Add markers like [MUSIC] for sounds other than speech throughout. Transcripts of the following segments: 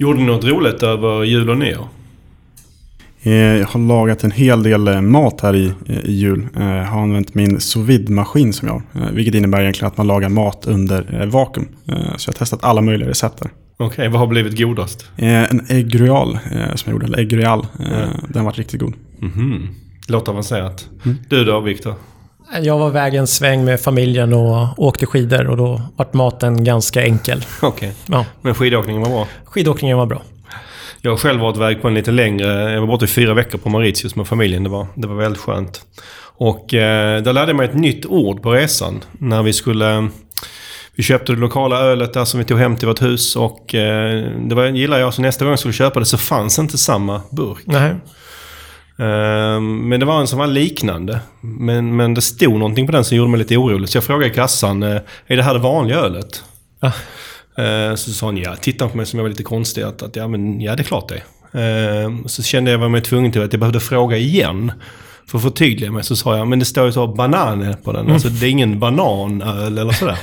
Gjorde ni något roligt över jul och nyår? Eh, Jag har lagat en hel del eh, mat här i, eh, i jul. Jag har använt min sous vide-maskin som jag har. Vilket innebär egentligen att man lagar mat under vakuum. Så jag har testat alla möjliga recept där. Okej, vad har blivit godast? En ägg royal eh, som jag gjorde, eller ägg royal. Eh, Ja. Den var riktigt god. Mhm. Låter avancerat. Du då, Viktor? Jag var iväg en sväng med familjen och åkte skidor och då vart maten ganska enkel. Okej. Ja, Men skidåkningen var bra? skidåkningen var bra. Jag har själv varit iväg på en lite längre... Jag var borta i fyra veckor på Mauritius med familjen. Det var, det var väldigt skönt. Och eh, där lärde jag mig ett nytt ord på resan. När vi skulle... Vi köpte det lokala ölet där som vi tog hem till vårt hus och eh, det var, gillar jag. Så nästa gång jag skulle köpa det så fanns inte samma burk. Nej. Eh, men det var en som var liknande. Men, men det stod någonting på den som gjorde mig lite orolig. Så jag frågade i kassan, eh, är det här det vanliga ölet? Ja. Eh, Så sa hon ja, tittade på mig som jag var lite konstig. Att, att ja, men, ja, det är klart det. Eh, Så kände jag mig tvungen till att jag behövde fråga igen. För att förtydliga mig så sa jag, men det står ju så bananer på den. Alltså det är ingen bananöl eller sådär.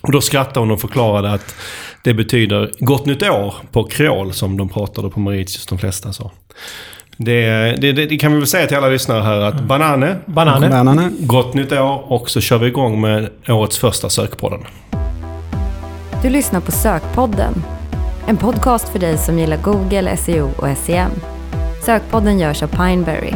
Och då skrattade hon och förklarade att det betyder gott nytt år på kreol som de pratade på Mauritius, de flesta sa. Det, det, det, det kan vi väl säga till alla lyssnare här att banane, Bananer. Bananer. gott nytt år och så kör vi igång med årets första sökpodden. Du lyssnar på Sökpodden. En podcast för dig som gillar Google, SEO och SEM. Sökpodden görs av Pineberry.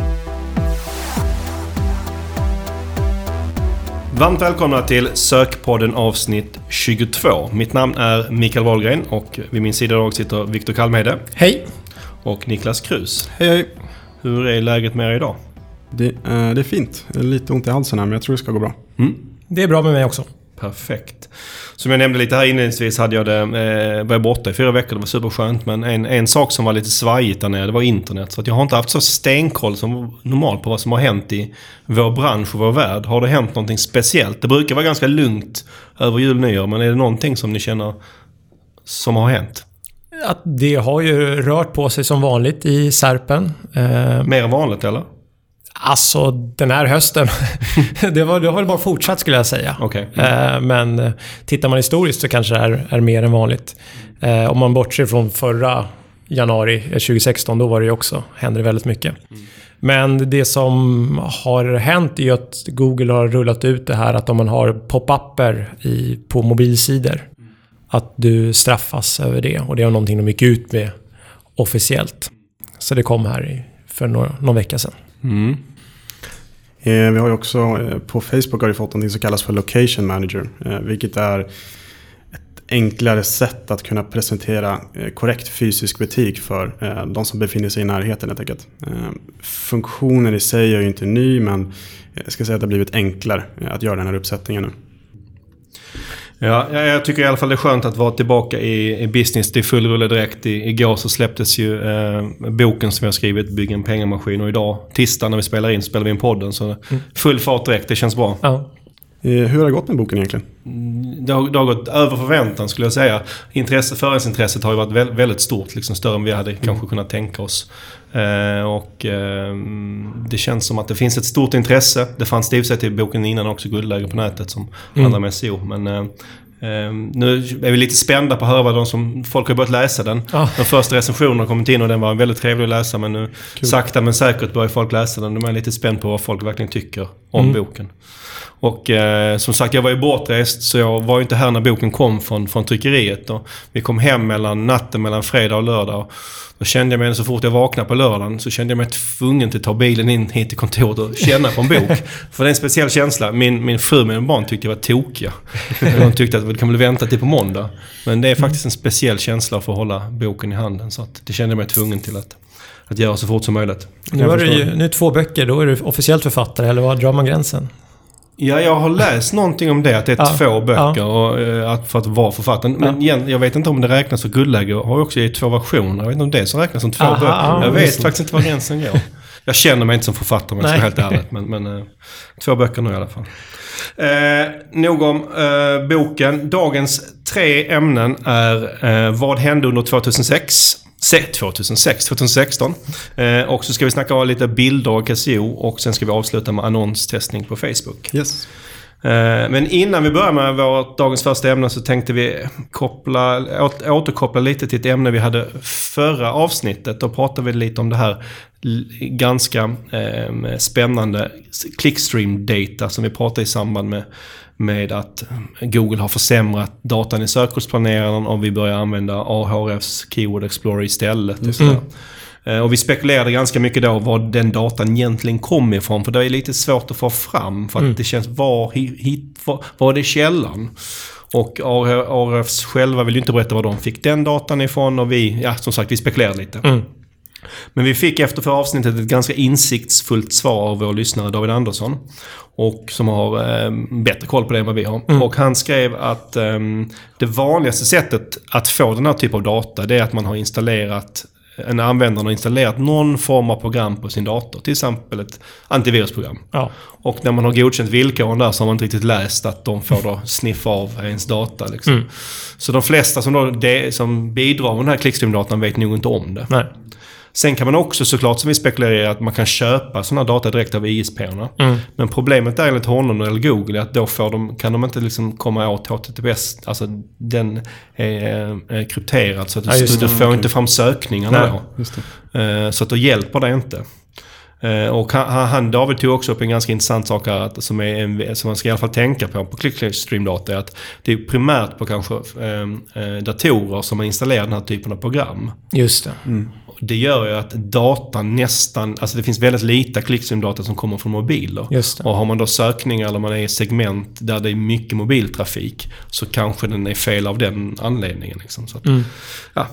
Varmt välkomna till Sökpodden avsnitt 22. Mitt namn är Mikael Wahlgren och vid min sida idag sitter Viktor Kalmhede Hej! Och Niklas Krus. Hej hej. Hur är läget med er idag? Det, eh, det är fint. Jag har lite ont i halsen här men jag tror det ska gå bra. Mm. Det är bra med mig också. Perfekt. Som jag nämnde lite här inledningsvis hade jag det, eh, var jag borta i fyra veckor, det var superskönt. Men en, en sak som var lite svajigt där nere, det var internet. Så att jag har inte haft så stenkoll som normalt på vad som har hänt i vår bransch och vår värld. Har det hänt någonting speciellt? Det brukar vara ganska lugnt över jul och nyår, men är det någonting som ni känner som har hänt? Att det har ju rört på sig som vanligt i Serpen. Eh, Mer än vanligt eller? alltså den här hösten. [LAUGHS] det, var, det har väl bara fortsatt skulle jag säga. Okej. Eh, men eh, tittar man historiskt så kanske det är, är mer än vanligt. Eh, om man bortser från förra januari eh, 2016, då var det ju också, hände det väldigt mycket. Men det som har hänt är ju att Google har rullat ut det här att om man har pop-upper på mobilsidor, att du straffas över det. Och det är någonting de gick ut med officiellt. Så det kom här för några, någon vecka sedan. Mm. Eh, Vi har ju också eh, på Facebook har vi fått något som kallas för Location Manager. eh, Vilket är ett enklare sätt att kunna presentera korrekt fysisk butik för de som befinner sig i närheten helt enkelt. Funktionen i sig är ju inte ny men jag ska säga att det har blivit enklare att göra den här uppsättningen nu. Ja, jag- jag tycker i alla fall det är skönt att vara tillbaka i, i business. Det är full rulle direkt. I, igår så släpptes ju eh, boken som jag skrivit, Bygg en pengamaskin. Och idag, tisdag när vi spelar in, spelar vi in podden. Så full fart direkt, det känns bra. Ja. Eh, Hur har det gått med boken egentligen? Det har, det har gått över förväntan skulle jag säga. Intresse, förhandsintresset har ju varit vä- väldigt stort. Liksom större än vi hade kanske kunnat tänka oss. Eh, och eh, det känns som att det finns ett stort intresse. Det fanns det i sig till boken innan också, Guldläge på nätet, som handlar om SEO. Men eh, eh, nu är vi lite spända på att höra vad de som... Folk har börjat läsa den. Ja. De första recensionerna har kommit in och den var väldigt trevlig att läsa. Men nu sakta men säkert börjar folk läsa den. De är lite spända på vad folk verkligen tycker om boken. Och eh, som sagt, jag var ju bortrest så jag var ju inte här när boken kom från, från tryckeriet. Och vi kom hem mellan natten mellan fredag och lördag. Då kände jag mig, så fort jag vaknade på lördagen, så kände jag mig tvungen till att ta bilen in hit till kontoret och känna på en bok. [LAUGHS] För det är en speciell känsla. Min, min fru och mina barn tyckte jag var tokiga. De tyckte att vi kan väl vänta till på måndag. Men det är faktiskt en speciell känsla för att hålla boken i handen. Så att det kände jag mig tvungen till att, att göra så fort som möjligt. Nu, har du ju, nu är det två böcker, då är du officiellt författare, eller var drar man gränsen? Ja, jag har läst någonting om det, att det är Ja, två böcker och, eh, att, för att vara författaren. Men igen, jag vet inte om det räknas för Guldläge. har ju också i två versioner. Jag vet inte om det som räknas som två Aha, böcker. ja, jag vet faktiskt inte var gränsen går. [LAUGHS] Jag känner mig inte som författare om jag ska vara helt ärligt. Men, men eh, två böcker nu i alla fall. Eh, nog om eh, boken. Dagens tre ämnen är eh, Vad hände under 2006? Se, 2006, 2016. Eh, och så ska vi snacka om lite bilder och SEO och sen ska vi avsluta med annonstestning på Facebook. Yes. Eh, Men innan vi börjar med vårt dagens första ämne så tänkte vi koppla, återkoppla lite till ett ämne vi hade förra avsnittet. Då pratade vi lite om det här ganska eh, spännande clickstream-data som vi pratade i samband med, med att Google har försämrat datan i sökordsplaneraren och vi börjar använda Ahrefs Keyword Explorer istället. Och sådär. Eh, Och vi spekulerade ganska mycket då var den datan egentligen kom ifrån. För det är lite svårt att få fram. För att det känns, var, hit, hit, var, var är källan? Och ARFs själva vill ju inte berätta var de fick den datan ifrån. Och vi, ja som sagt, vi spekulerade lite. Mm. Men vi fick efter förra avsnittet ett ganska insiktsfullt svar av vår lyssnare David Andersson. Och som har eh, bättre koll på det än vad vi har. Och han skrev att eh, det vanligaste sättet att få den här typen av data det är att man har installerat en användare har installerat någon form av program på sin dator. Till exempel ett antivirusprogram. Ja. Och när man har godkänt villkoren där så har man inte riktigt läst att de får då sniffa av ens data. Liksom. Så de flesta som, då, det, som bidrar med den här clickstream-datan vet nog inte om det. Nej. Sen kan man också såklart, som vi spekulerar att man kan köpa sådana data direkt av ISP-erna. Mm. Men problemet där enligt honom eller Google är att då får de, kan de inte liksom komma åt HTTPS. Alltså den är eh, krypterad så att Ja, du, du får inte fram sökningarna Nej. då. Eh, Så att då hjälper det inte. Eh, Och han- han, David tog också upp en ganska intressant sak här att, som, är en, som man ska i alla fall tänka på på clickstream-data. är Att det är primärt på kanske eh, datorer som man installerar den här typen av program. Just det. Det gör ju att datan nästan, alltså det finns väldigt lite clickstream-data som kommer från mobiler. Och har man då sökningar eller man är i segment där det är mycket mobiltrafik så kanske den är fel av den anledningen. Liksom. Så att, Mm. ja.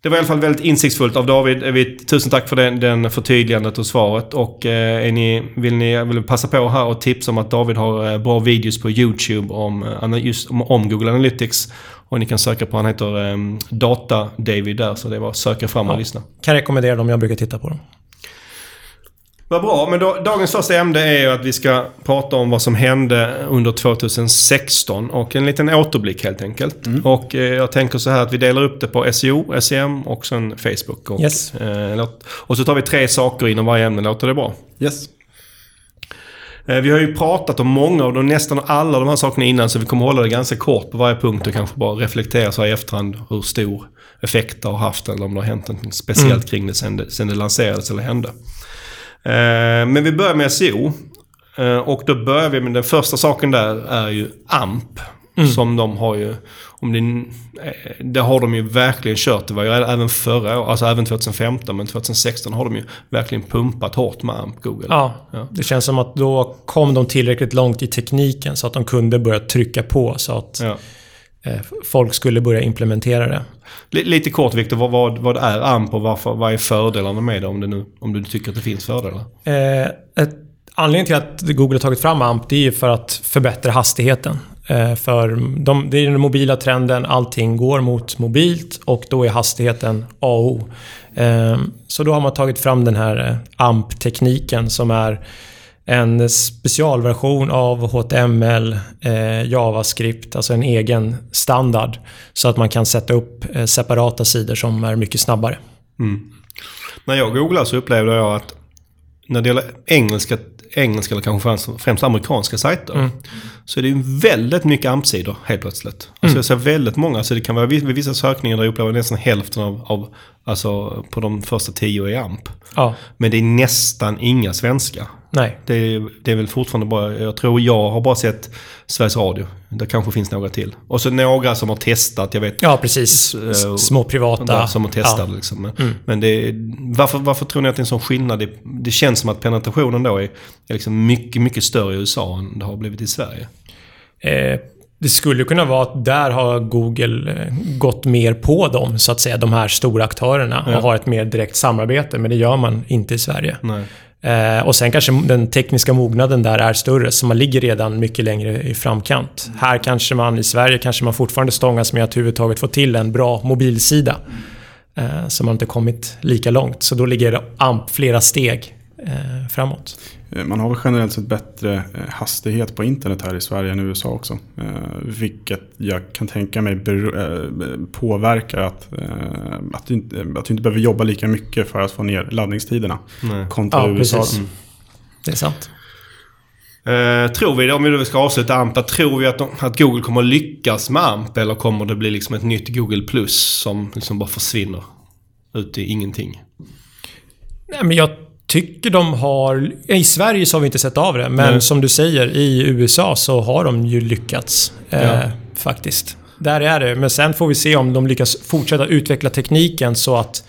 Det var i alla fall väldigt insiktsfullt av David. Vi, tusen tack för den, den förtydligandet och svaret. Och eh, ni, vill ni vill passa på här och tipsa om att David har eh, bra videos på YouTube om, eh, just, om, om Google Analytics. Och ni kan söka på, han heter eh, Data David där, så det att söka fram och Ja. lyssna. Kan rekommendera dem, jag brukar titta på dem. Vad bra, men då, dagens första ämne är ju att vi ska prata om vad som hände under 2016 och en liten återblick helt enkelt. Och eh, jag tänker så här att vi delar upp det på SEO, SEM och sen Facebook. Och, Yes. eh, och så tar vi tre saker inom varje ämne, låter det bra? Yes. Eh, Vi har ju pratat om många av de, nästan alla de här sakerna innan så vi kommer hålla det ganska kort på varje punkt och kanske bara reflektera så här i efterhand hur stor effekt det har haft eller om det har hänt något speciellt kring det sen, det sen det lanserades eller hände. Eh, Men vi börjar med SEO. Eh, Och då börjar vi med den första saken där är ju AMP. Som de har ju, om det, eh, det har de ju verkligen kört. Det var ju även förra året, alltså även 2015, men 2016 har de ju verkligen pumpat hårt med AMP, Google. Ja, Ja. det känns som att då kom de tillräckligt långt i tekniken så att de kunde börja trycka på så att Ja. eh, folk skulle börja implementera det. Li- Lite kort Viktor, vad, vad, vad är AMP och varför, vad är fördelarna med det om, det nu, om du tycker att det finns fördelar? Eh, ett, anledningen till att Google har tagit fram AMP det är ju för att förbättra hastigheten. Eh, för de, det är den mobila trenden, allting går mot mobilt och då är hastigheten A och O. Ehm, så då har man tagit fram den här eh, AMP-tekniken som är en specialversion av HTML, eh, JavaScript, alltså en egen standard. Så att man kan sätta upp separata sidor som är mycket snabbare. Mm. När jag googlar så upplevde jag att när det gäller engelska, engelska eller kanske främst, amerikanska sajter. Så är det ju väldigt mycket AMP-sidor helt plötsligt. Alltså jag ser väldigt många, så det kan vara vid vissa sökningar där jag upplever nästan hälften av, av alltså på de första tio är AMP. Ja, Men det är nästan inga svenska. nej. Det är, det är väl fortfarande bara, jag tror jag har bara sett Sveriges Radio. Det kanske finns några till. Och så några som har testat, jag vet Ja, precis. Eh, Små privata. där som har testat. Ja. Liksom. Men, men det varför, varför tror ni att det är en sån skillnad? Det, det känns som att penetrationen då är, är liksom mycket, mycket större i USA än det har blivit i Sverige. Eh, det skulle kunna vara att där har Google eh, gått mer på dem, så att säga, de här stora aktörerna Ja. och har ett mer direkt samarbete, men det gör man inte i Sverige. Eh, och sen kanske den tekniska mognaden där är större, så man ligger redan mycket längre i framkant. Här kanske man, i Sverige kanske man fortfarande stångas med att överhuvudtaget få till en bra mobilsida. Eh, så man inte kommit lika långt. Så då ligger AMP flera steg framåt. Eh, Man har väl generellt sett bättre eh, hastighet på internet här i Sverige än i USA också. Eh, Vilket jag kan tänka mig eh, påverkar att, eh, att, du inte, att du inte behöver jobba lika mycket för att få ner laddningstiderna. Nej. Kontra Ja, USA. precis. Mm. Det är sant. Eh, tror vi, om vi då ska avsluta AMP, tror vi att, de, att Google kommer att lyckas med AMP eller kommer det bli liksom ett nytt Google Plus som liksom bara försvinner ut i ingenting? Nej, men jag tycker de har... I Sverige så har vi inte sett av det, men Nej. som du säger, i USA så har de ju lyckats. Eh, Ja. Faktiskt. Där är det. Men sen får vi se om de lyckas fortsätta utveckla tekniken så att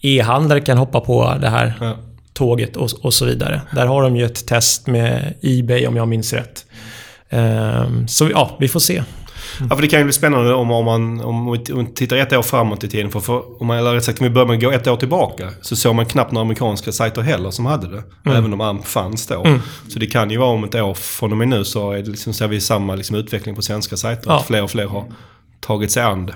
e-handlare kan hoppa på det här Ja. tåget och, och så vidare. Där har de ju ett test med Ebay om jag minns rätt. Ehm, så ja, vi får se. Ja, för det kan ju bli spännande om, om man om vi tittar ett år framåt i tiden. För, för, om man, eller rätt sagt, om vi börjar med att gå ett år tillbaka så såg man knappt några amerikanska sajter heller som hade det. Även om AMP fanns då. Så det kan ju vara om ett år från och med nu så är det liksom, ser vi samma liksom, utveckling på svenska sajter. Ja. Att fler och fler har tagit sig an det.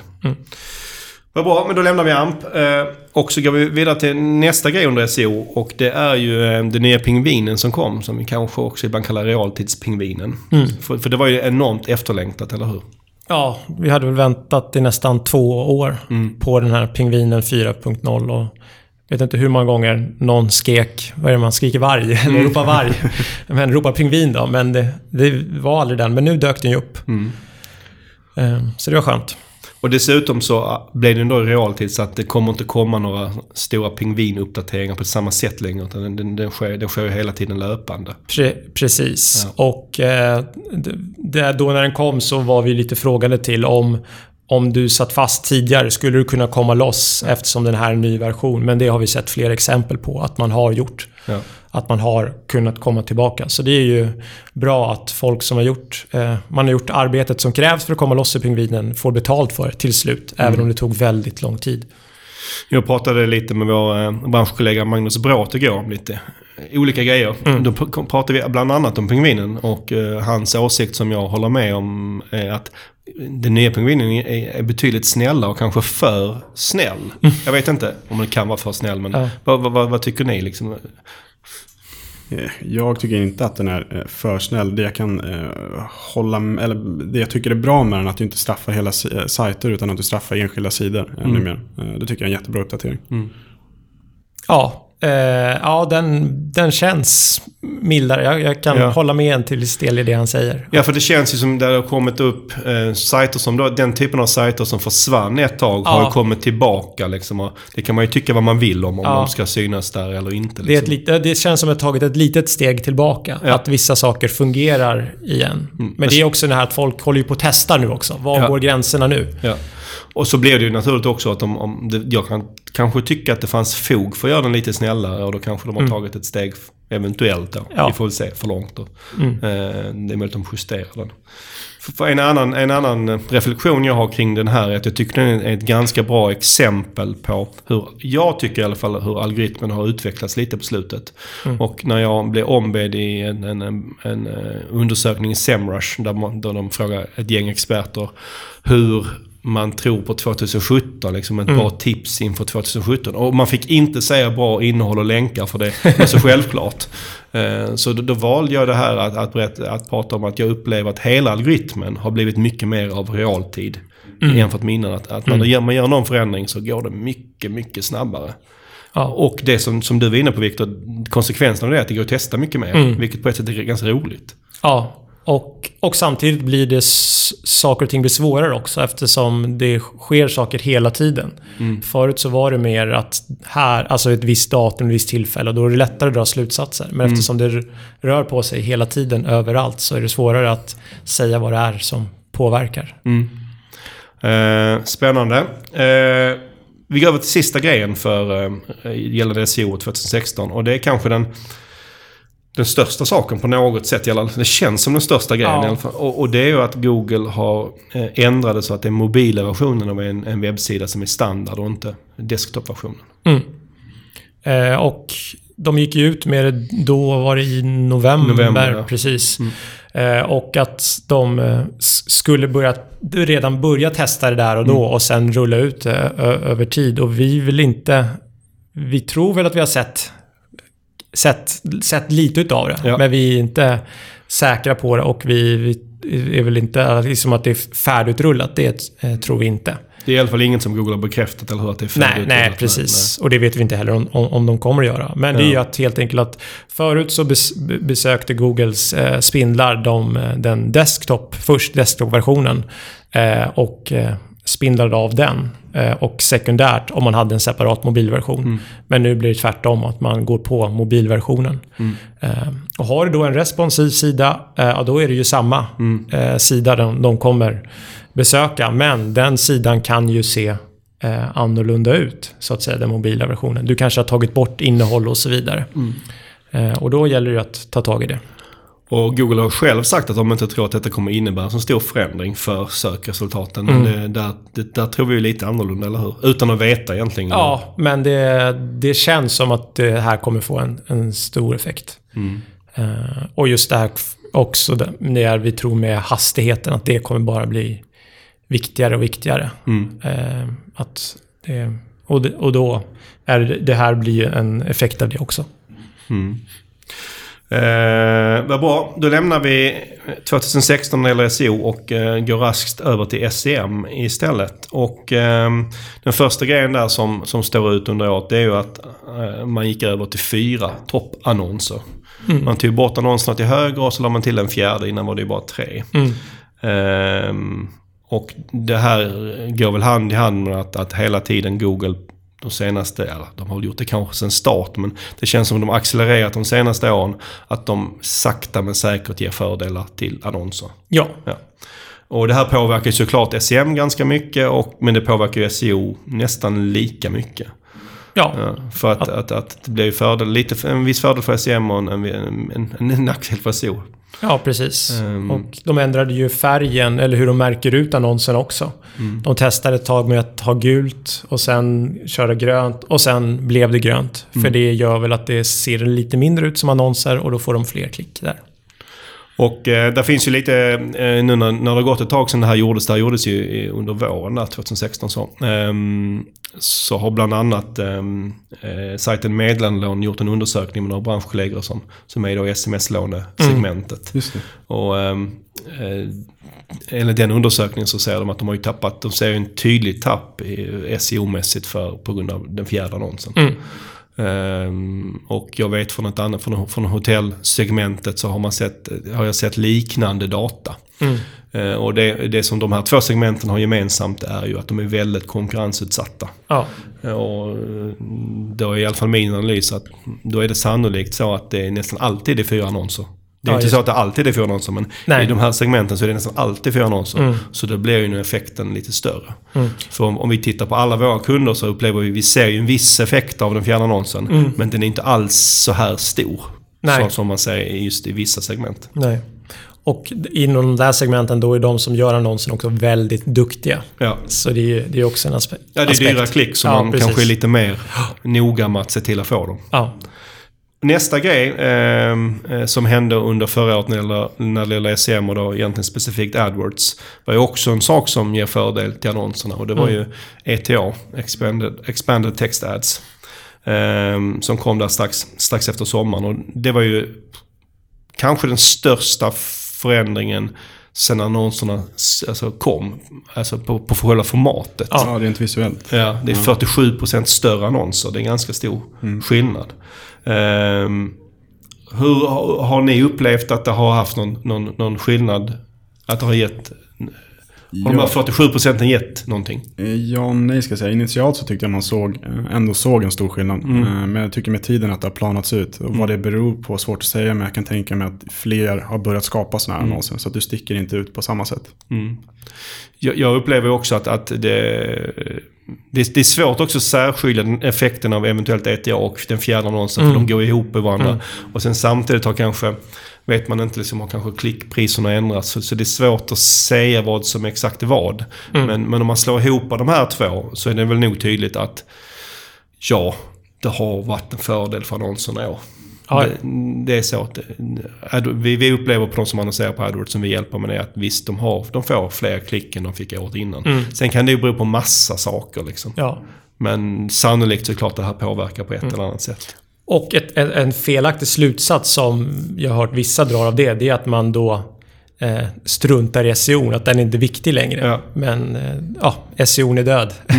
Vad bra, men då lämnar vi AMP. Eh, och så går vi vidare till nästa grej under SEO. Och det är ju eh, den nya pingvinen som kom. Som vi kanske också ibland kallar realtidspingvinen. För, för det var ju enormt efterlängtat, eller hur? Ja, vi hade väl väntat i nästan två år på den här Pingvinen 4.0 och jag vet inte hur många gånger någon skrek, vad är det man skriker varg? Eller ropar varg. [LAUGHS] Men ropar pingvin då, men det, det var aldrig den. Men nu dök den ju upp. Eh, Så det var skönt. Och dessutom så ah, blev det ändå i realtid så att det kommer inte komma några stora pingvinuppdateringar på samma sätt längre. Utan den, den, den, sker, den sker ju hela tiden löpande. Pre precis. Och eh, det, då när den kom så var vi lite frågande till om om du satt fast tidigare, skulle du kunna komma loss eftersom den här är en ny version? Men det har vi sett fler exempel på att man har gjort. Ja. Att man har kunnat komma tillbaka. Så det är ju bra att folk som har gjort, eh, man har gjort arbetet som krävs för att komma loss i pingvinen får betalt för det till slut. Även om det tog väldigt lång tid. Jag pratade lite med vår eh, branschkollega Magnus Bråth igår om lite olika grejer. Då pr- pratade vi bland annat om pingvinen och eh, hans åsikt som jag håller med om är att den nya pingvinen är, är betydligt snällare och kanske för snäll. Jag vet inte om det kan vara för snäll men Ja. vad, vad, vad, vad tycker ni liksom? Eh, Jag tycker inte att den är eh, för snäll. Det jag kan eh, hålla eller det jag tycker är bra med den är att du inte straffar hela si- eh, sajter utan att du straffar enskilda sidor ännu mer. Eh, Det tycker jag är en jättebra uppdatering. Ja, eh, ja den, den känns mildare. Jag, jag kan Ja. hålla med en till del i det han säger. Ja, för det känns ju som det har kommit upp eh, sajter som då, den typen av sajter som försvann ett tag har Ja. ju kommit tillbaka. Liksom, och det kan man ju tycka vad man vill om, om Ja. de ska synas där eller inte. Det, är ett Liksom. det känns som att tagit ett litet steg tillbaka. Att vissa saker fungerar igen. Men det är också det här att folk håller ju på att testa nu också. Var går gränserna nu? Och så blev det ju naturligt också att om, om det, jag kan kanske tycka att det fanns fog för att göra den lite snällare och då kanske de har tagit ett steg eventuellt då. Ja. Vi får väl se för långt då. Eh, det är möjligt att de justerar den. För, för en, annan, en annan reflektion jag har kring den här är att jag tycker den är ett ganska bra exempel på hur, jag tycker i alla fall, hur algoritmen har utvecklats lite på slutet. Och när jag blev ombedd i en, en, en, en eh, undersökning i Semrush där, man, där de frågar ett gäng experter hur man tror på 2017, liksom ett bra tips inför 2017. Och man fick inte säga bra innehåll och länkar för det är så självklart. [LAUGHS] Eh, Så då, då valde jag det här att, att, berätta, att prata om att jag upplever att hela algoritmen har blivit mycket mer av realtid. Jämfört med innan. Att, att när gör- man gör någon förändring så går det mycket, mycket snabbare. Ja. Och det som, som du var inne på Viktor, konsekvensen av det är att det går att testa mycket mer. Vilket på ett sätt är ganska roligt. Ja, och, och samtidigt blir det saker och ting blir svårare också eftersom det sker saker hela tiden. Förut så var det mer att här, alltså ett visst datum, ett visst tillfälle, då är det lättare att dra slutsatser. Men eftersom det rör på sig hela tiden överallt så är det svårare att säga vad det är som påverkar. Eh, spännande. Eh, vi går över till sista grejen för eh, gällande SEO 2016. Och det är kanske den, den största saken på något sätt. i alla fall. Det känns som den största grejen Ja. i alla fall. Och, och det är ju att Google har eh, ändrat så att det är mobila versionen av en, en webbsida som är standard och inte desktop-versionen. Eh, och de gick ju ut med det, då var det i november, November, ja. precis. Eh, och att de eh, skulle börja, redan börja testa det där och då och sen rulla ut det ö- över tid. Och vi vill inte... Vi tror väl att vi har sett, sett, sett lite utav det. Ja. Men vi är inte säkra på det och vi, vi är väl inte liksom att det är färdigrullat. Det eh, tror vi inte. Det är i alla fall inget som Google har bekräftat, eller hur? Att det är Nej, nej precis. Och det vet vi inte heller om, om, om de kommer att göra. Men det är ju att helt enkelt att förut så bes, besökte Googles eh, spindlar de, eh, den desktop, först desktop-versionen eh, och eh, spindlade av den. Eh, och sekundärt om man hade en separat mobilversion. Men nu blir det tvärtom, att man går på mobilversionen. Eh, och har du då en responsiv sida, eh, ja, då är det ju samma eh, sida de, de kommer besöka. Men den sidan kan ju se eh, annorlunda ut, så att säga, den mobila versionen. Du kanske har tagit bort innehåll och så vidare. Eh, och då gäller det att ta tag i det. Och Google har själv sagt att de inte tror att detta kommer innebära en så stor förändring för sökresultaten. Men det, där, det, där tror vi ju lite annorlunda, eller hur? Utan att veta egentligen. Ja, men det, det känns som att det här kommer få en, en stor effekt. Eh, och just det här också, det det vi tror med hastigheten, att det kommer bara bli viktigare och viktigare. Eh, att det, och, det, och då är det, här blir en effekt av det också. Eh, vad bra. Då lämnar vi 2016 när det gäller SEO och eh, går raskt över till SEM istället. Och eh, den första grejen där som, som står ut under året det är ju att eh, man gick över till fyra toppannonser. Man tog bort annonserna till höger och så la man till en fjärde. Innan var det ju bara tre. Ehm, och det här går väl hand i hand med att, att hela tiden Google de senaste, eller de har gjort det kanske sedan start, men det känns som att de har accelererat de senaste åren. Att de sakta men säkert ger fördelar till annonser. Ja, Ja. Och det här påverkar ju såklart SEM ganska mycket, och, men det påverkar ju SEO nästan lika mycket. ja. Ja, för att, att, att det blir fördel, lite, en viss fördel för SEM och en, en, en, en nackdel för SEO. Ja, precis. Ehm. Och de ändrade ju färgen, eller hur de märker ut annonsen också. Mm. De testade ett tag med att ha gult och sen köra grönt och sen blev det grönt. Mm. För det gör väl att det ser lite mindre ut som annonser och då får de fler klick där. Och eh, där finns ju lite, eh, nu när, när det har gått ett tag sedan det här gjordes, det här gjordes ju under våren där, 2016 så. ehm, så har bland annat ehm, eh, sajten Medlemslån gjort en undersökning med några branschkollegor som, som är då i sms-lånesegmentet. Det. Och ehm, eh, enligt den undersökningen så ser de att de har ju tappat, de ser ju en tydlig tapp i- SEO-mässigt för, på grund av den fjärde annonsen. Mm. Ehm, och jag vet från ett annat, från, från hotellsegmentet så har, man sett, har jag sett liknande data. Mm. Eh, och det, det som de här två segmenten har gemensamt är ju att de är väldigt konkurrensutsatta. Ja, Eh, Och eh, då är i alla fall min analys att då är det sannolikt så att det är nästan alltid är fyra annonser. Det är Ja, inte så att det alltid är fyra annonser, men Nej. i de här segmenten så är det nästan alltid fyra annonser. Mm. Så då blir ju effekten lite större. Mm. För om, om vi tittar på alla våra kunder så upplever vi, vi ser ju en viss effekt av den fjärde annonsen. Men den är inte alls så här stor. Mm. Nej. Så, som man ser just i vissa segment. nej. Och inom de där segmenten då är de som gör annonsen också väldigt duktiga. Ja. Så det är ju det är också en aspe- Ja, det är aspekt. dyra klick så Ja, man precis. kanske är lite mer [GASPS] noga med att se till att få dem. Ja, Nästa grej eh, eh, som hände under förra året när det gäller, när det gäller SEM och då egentligen specifikt AdWords var ju också en sak som ger fördel till annonserna och det var ju ETA, Expanded, Expanded Text Ads. Eh, som kom där strax, strax efter sommaren och det var ju kanske den största förändringen sen annonserna alltså, kom. Alltså på, på själva formatet. Ja, rent visuellt. Ja, det är 47% större annonser. Det är en ganska stor skillnad. Ehm, hur har, har ni upplevt att det har haft någon, någon, någon skillnad? Att det har gett... Har de här 47 procenten gett någonting? Eh, Ja och nej ska jag säga. Initialt så tyckte jag man såg, eh, ändå såg en stor skillnad. Mm. Eh, Men jag tycker med tiden att det har planats ut. Och vad det beror på är svårt att säga. Men jag kan tänka mig att fler har börjat skapa sådana här annonser. Så att du sticker inte ut på samma sätt. Mm. Jag, jag upplever också att, att det, det, det är svårt också att särskilja den effekten av eventuellt ETA och den fjärde annonsen. För de går ihop med varandra. Och sen samtidigt har kanske, vet man inte, liksom, har kanske klickpriserna ändrats. Så, så det är svårt att säga vad som exakt är vad. Men, men om man slår ihop de här två så är det väl nog tydligt att ja, det har varit en fördel för annonserna i år. Ja. Det, det är så att Ad- vi, vi upplever på de som annonserar på AdWords som vi hjälper med det att visst, de, har, de får fler klick än de fick året innan. Sen kan det ju bero på massa saker liksom. ja. Men sannolikt så är det klart att det här påverkar på ett eller annat sätt. Och ett, en, en felaktig slutsats som jag har hört vissa drar av det, det är att man då eh, struntar i SEO, att den är inte är viktig längre. Ja. Men eh, ja, SEO är död. [LAUGHS]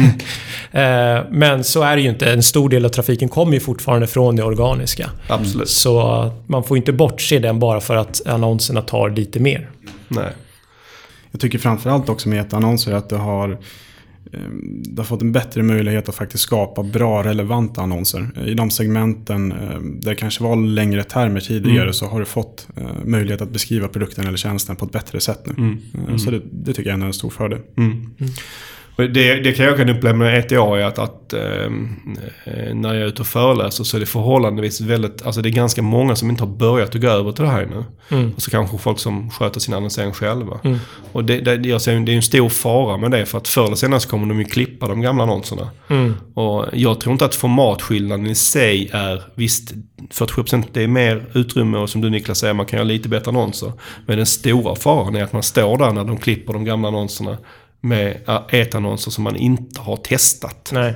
eh, men så är det ju inte. En stor del av trafiken kommer ju fortfarande från det organiska. Absolut. Så man får inte bortse den bara för att annonserna tar lite mer. Nej. Jag tycker framförallt också med annonser att det har det har fått en bättre möjlighet att faktiskt skapa bra relevanta annonser. I de segmenten eh, där det kanske var längre termer tidigare Mm. så har du fått eh, möjlighet att beskriva produkten eller tjänsten på ett bättre sätt nu. Mm. Eh, Så det, det tycker jag är en stor fördel. Mm. Det, det kan jag kan uppleva med ETA är att, att ehm, eh, när jag är ute och föreläser så är det förhållandevis väldigt, alltså det är ganska många som inte har börjat att gå över till det här nu. Mm. Och så kanske folk som sköter sin annonsering själva. Och det, det, jag ser, det är en stor fara med det för att förr eller senare så kommer de ju klippa de gamla annonserna. Mm. Och jag tror inte att formatskillnaden i sig är, visst 47% det är mer utrymme och som du Niklas säger, man kan göra lite bättre annonser. Men den stora faran är att man står där när de klipper de gamla annonserna med etannonser som man inte har testat. Nej,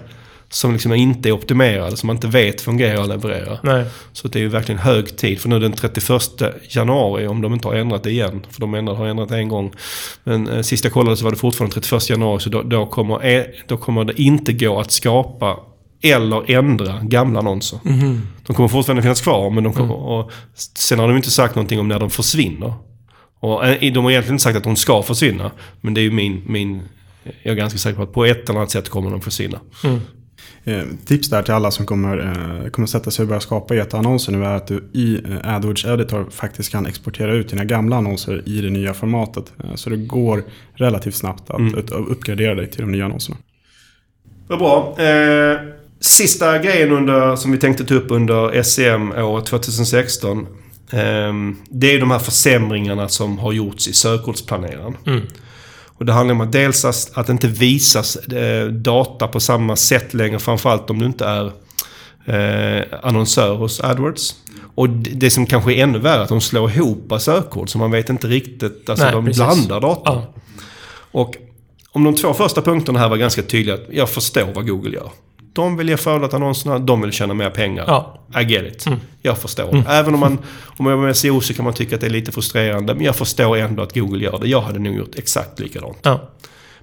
Som liksom inte är optimerade, som man inte vet fungerar och levererar. nej. Så det är ju verkligen hög tid. För nu den 31 januari, om de inte har ändrat det igen. För de ändrat, har ändrat det en gång. Men eh, sist jag kollade så var det fortfarande 31 januari. Så då, då, kommer, eh, då kommer det inte gå att skapa eller ändra gamla annonser. De kommer fortfarande finnas kvar. Men de kommer, och sen har de inte sagt någonting om när de försvinner. Och eh, de har egentligen inte sagt att de ska försvinna. Men det är ju min, min... Jag är ganska säker på att på ett eller annat sätt kommer de försvinna. Eh, tips där till alla som kommer, eh, kommer sätta sig och börja skapa ETA-annonser nu är att du i eh, AdWords Editor faktiskt kan exportera ut dina gamla annonser i det nya formatet. Eh, så det går relativt snabbt att, att uppgradera dig till de nya annonserna. Vad bra. Eh, sista grejen under, som vi tänkte ta upp under SEM året 2016. Eh, det är de här försämringarna som har gjorts i sökordsplaneraren. Och det handlar om att dels att, att inte visas eh, data på samma sätt längre. Framförallt om du inte är eh, annonsör hos AdWords. Och det, det som kanske är ännu värre är att de slår ihop sökord. Så man vet inte riktigt. Alltså Nej, de precis. blandar data. Ja. Och om de två första punkterna här var ganska tydliga. att Jag förstår vad Google gör. De vill ge fördelar till annonserna, de vill tjäna mer pengar. Ja. I get it. Jag förstår. Även om man, om man är med SEO så kan man tycka att det är lite frustrerande. Men jag förstår ändå att Google gör det. Jag hade nog gjort exakt likadant. Ja.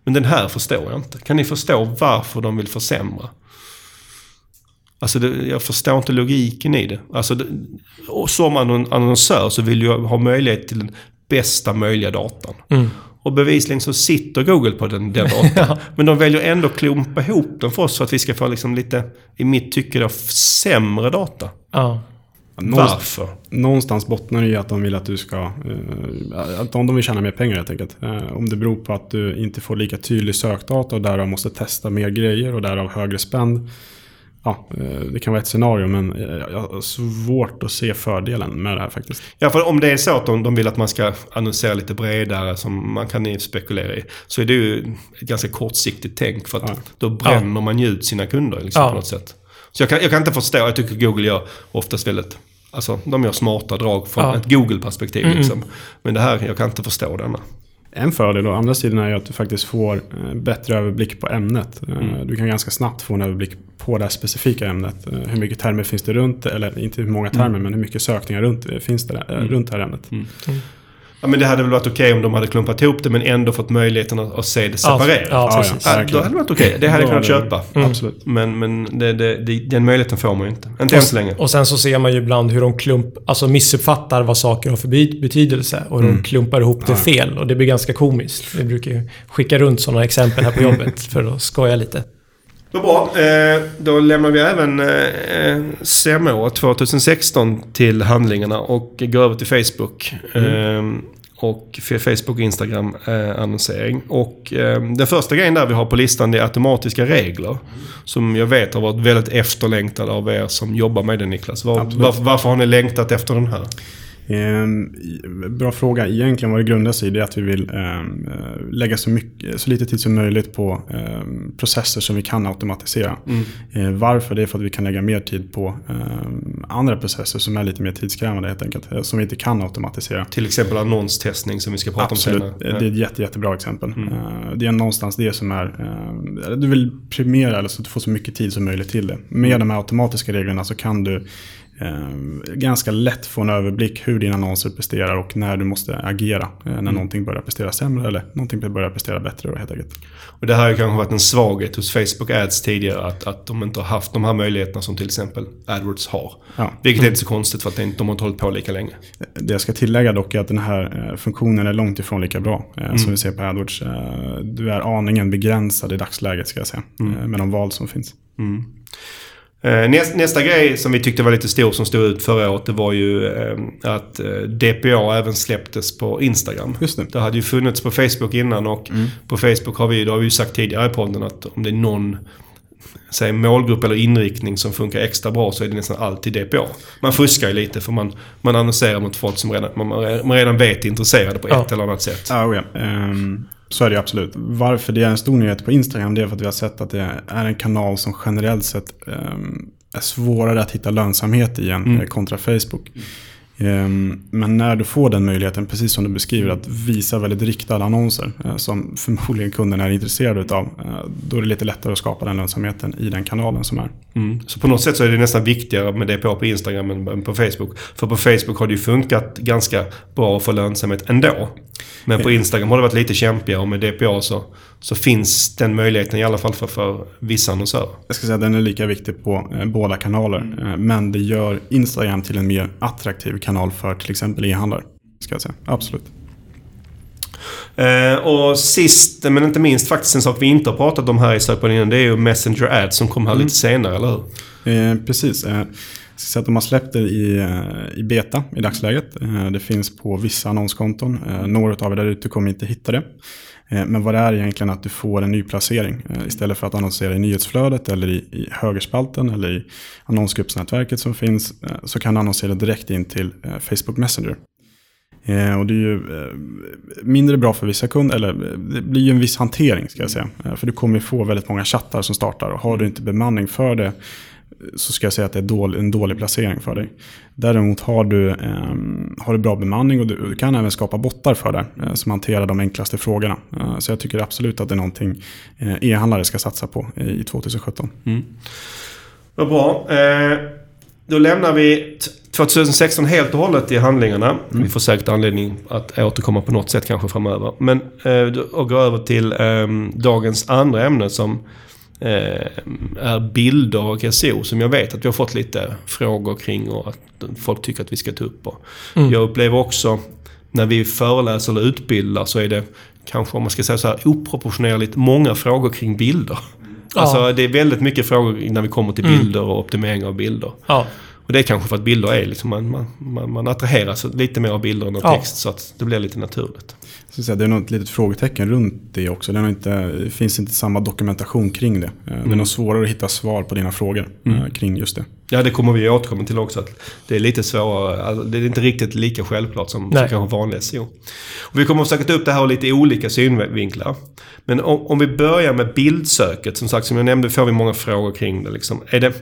Men den här förstår jag inte. Kan ni förstå varför de vill försämra? Alltså det, jag förstår inte logiken i det. Alltså det, som annon- annonsör så vill jag ha möjlighet till den bästa möjliga datan. Och bevisligen så sitter Google på den, den datan. [LAUGHS] Men de väljer ändå att klumpa ihop den för oss för att vi ska få liksom lite, i mitt tycke då, sämre data. Ja. Någonstans, Varför? någonstans bottnar det i att de vill att du ska... Eh, att de vill tjäna mer pengar helt enkelt. Eh, om det beror på att du inte får lika tydlig sökdata och därav måste testa mer grejer och därav högre spänn. Ja, eh, det kan vara ett scenario men eh, jag har svårt att se fördelen med det här faktiskt. Ja, för om det är så att de, de vill att man ska annonsera lite bredare, som man kan spekulera i, så är det ju ett ganska kortsiktigt tänk. För att Ja. då bränner man ju ut sina kunder liksom, Ja. på något sätt. Så jag kan, jag kan inte förstå, jag tycker Google gör oftast väldigt, alltså de gör smarta drag från Ja. ett Google-perspektiv liksom. Men det här, jag kan inte förstå denna. En fördel å andra sidan är ju att du faktiskt får eh, bättre överblick på ämnet. Eh, Mm. Du kan ganska snabbt få en överblick på det här specifika ämnet. Eh, Hur mycket termer finns det runt, eller inte hur många termer, Mm. men hur mycket sökningar runt, finns det där, eh, runt det här ämnet. Ja, men det hade väl varit okej om de hade klumpat ihop det men ändå fått möjligheten att, att se det separerat. ja, Ja, precis. ja. Då hade det varit okej. Det hade jag kunnat köpa. Absolut. Men, men det, det, det, den möjligheten får man ju inte. Inte än så länge. Och sen så ser man ju ibland hur de klump, alltså missuppfattar vad saker har för betydelse. Och Mm. de klumpar ihop det fel. Och det blir ganska komiskt. Vi brukar ju skicka runt sådana exempel här på jobbet [LAUGHS] för att skoja lite. Vad bra. Eh, då lämnar vi även eh, SEM-året 2016 till handlingarna och går över till Facebook. Eh, och Facebook och Instagram eh, annonsering. Och eh, den första grejen där vi har på listan det är automatiska regler. Som jag vet har varit väldigt efterlängtad av er som jobbar med det Niklas. Var, varför, varför har ni längtat efter den här? Ehm, bra fråga. Egentligen vad det grundar sig i är att vi vill ehm, eh, lägga så, mycket, så lite tid som möjligt på ehm, processer som vi kan automatisera. Eh, varför? Det är för att vi kan lägga mer tid på andra processer som är lite mer tidskrävande helt enkelt. eh, Som vi inte kan automatisera. Till exempel annonstestning som vi ska prata Absolut, om senare. det är ett jätte, jättebra exempel. Eh, Det är någonstans det som är... Du vill premiera eller så att du får så mycket tid som möjligt till det. Med de här automatiska reglerna så kan du ganska lätt få en överblick hur dina annonser presterar och när du måste agera eh, när mm. någonting börjar prestera sämre eller någonting börjar prestera bättre. Då, helt enkelt. Och det här har kanske varit en svaghet hos Facebook Ads tidigare att, att de inte har haft de här möjligheterna som till exempel AdWords har. Ja. Vilket är inte så konstigt för att de har inte hållit på lika länge. Det jag ska tillägga dock är att den här eh, funktionen är långt ifrån lika bra eh, mm. som vi ser på AdWords. Eh, du är aningen begränsad i dagsläget ska jag säga mm. med de val som finns. Eh, nästa, nästa grej som vi tyckte var lite stor som stod ut förra året det var ju eh, att eh, DPA även släpptes på Instagram. Just det. det hade ju funnits på Facebook innan och mm. på Facebook har vi, det har vi ju sagt tidigare i podden att om det är någon säg, målgrupp eller inriktning som funkar extra bra så är det nästan alltid DPA. Man fuskar ju lite för man, man annonserar mot folk som redan, man, man redan vet är intresserade på ett eller annat sätt. Oh, ja. Um, så är det absolut. Varför det är en stor nyhet på Instagram det är för att vi har sett att det är en kanal som generellt sett um, är svårare att hitta lönsamhet i än mm. kontra Facebook. Um, men när du får den möjligheten, precis som du beskriver, att visa väldigt riktade annonser uh, som [LAUGHS] förmodligen kunden är intresserad av, uh, då är det lite lättare att skapa den lönsamheten i den kanalen som är. Mm. Så på något sätt så är det nästan viktigare med DPA på Instagram än på Facebook. För på Facebook har det ju funkat ganska bra att få lönsamhet ändå. Men på Instagram har det varit lite kämpigare och med DPA så, så finns den möjligheten i alla fall för, för vissa annonsörer. Jag ska säga att den är lika viktig på eh, båda kanaler. Mm. Eh, men det gör Instagram till en mer attraktiv kanal för till exempel e-handlare. Ska jag säga. Absolut. Eh, och sist men inte minst faktiskt en sak vi inte har pratat om här i sökpodden innan. Det är ju Messenger Ads som kommer här mm. lite senare, eller hur? Eh, precis. Så att de har släppt det i, i beta i dagsläget. Det finns på vissa annonskonton. Några av er där ute kommer inte hitta det. Eh, men vad det är egentligen att du får en ny placering. Eh, istället för att annonsera i nyhetsflödet eller i, i högerspalten eller i annonsgruppsnätverket som finns eh, så kan du annonsera direkt in till Facebook Messenger. och det är ju mindre bra för vissa kunder, eller det blir ju en viss hantering ska jag säga. för du kommer få väldigt många chattar som startar och har du inte bemanning för det så ska jag säga att det är en dålig placering för dig. Däremot har du, eh, har du bra bemanning och du, du, kan även skapa bottar för det eh, som hanterar de enklaste frågorna. Eh, så jag tycker absolut att det är någonting eh, e-handlare ska satsa på i 2017. Mm. Vad bra. Då lämnar vi 2016 helt och hållet i handlingarna. Mm. Vi får säkert anledning att återkomma på något sätt kanske framöver. Men och gå över till ehm, dagens andra ämne som är bilder och SEO som jag vet att vi har fått lite frågor kring och att folk tycker att vi ska ta upp. Mm. Jag upplever också när vi föreläser eller utbildar så är det kanske om man ska säga så här oproportionerligt många frågor kring bilder. Ja. Alltså det är väldigt mycket frågor när vi kommer till mm. bilder och optimering av bilder. Ja. Och det är kanske för att bilder är liksom, man, man, man attraheras lite mer av bilder än av ja. text så att det blir lite naturligt. Säga, det är nog ett litet frågetecken runt det också. Det, inte, det finns inte samma dokumentation kring det. Mm. Det är mm. nog svårare att hitta svar på dina frågor mm. Eh, kring just det. Ja, det kommer vi återkomma till också. Att det är lite svårare. Alltså, det är inte riktigt lika självklart som, som kanske vanlig SEO. Och vi kommer att försöka ta upp det här ur lite olika synvinklar. Men om, om, vi börjar med bildsöket. Som sagt, som jag nämnde får vi många frågor kring det. Liksom. Är det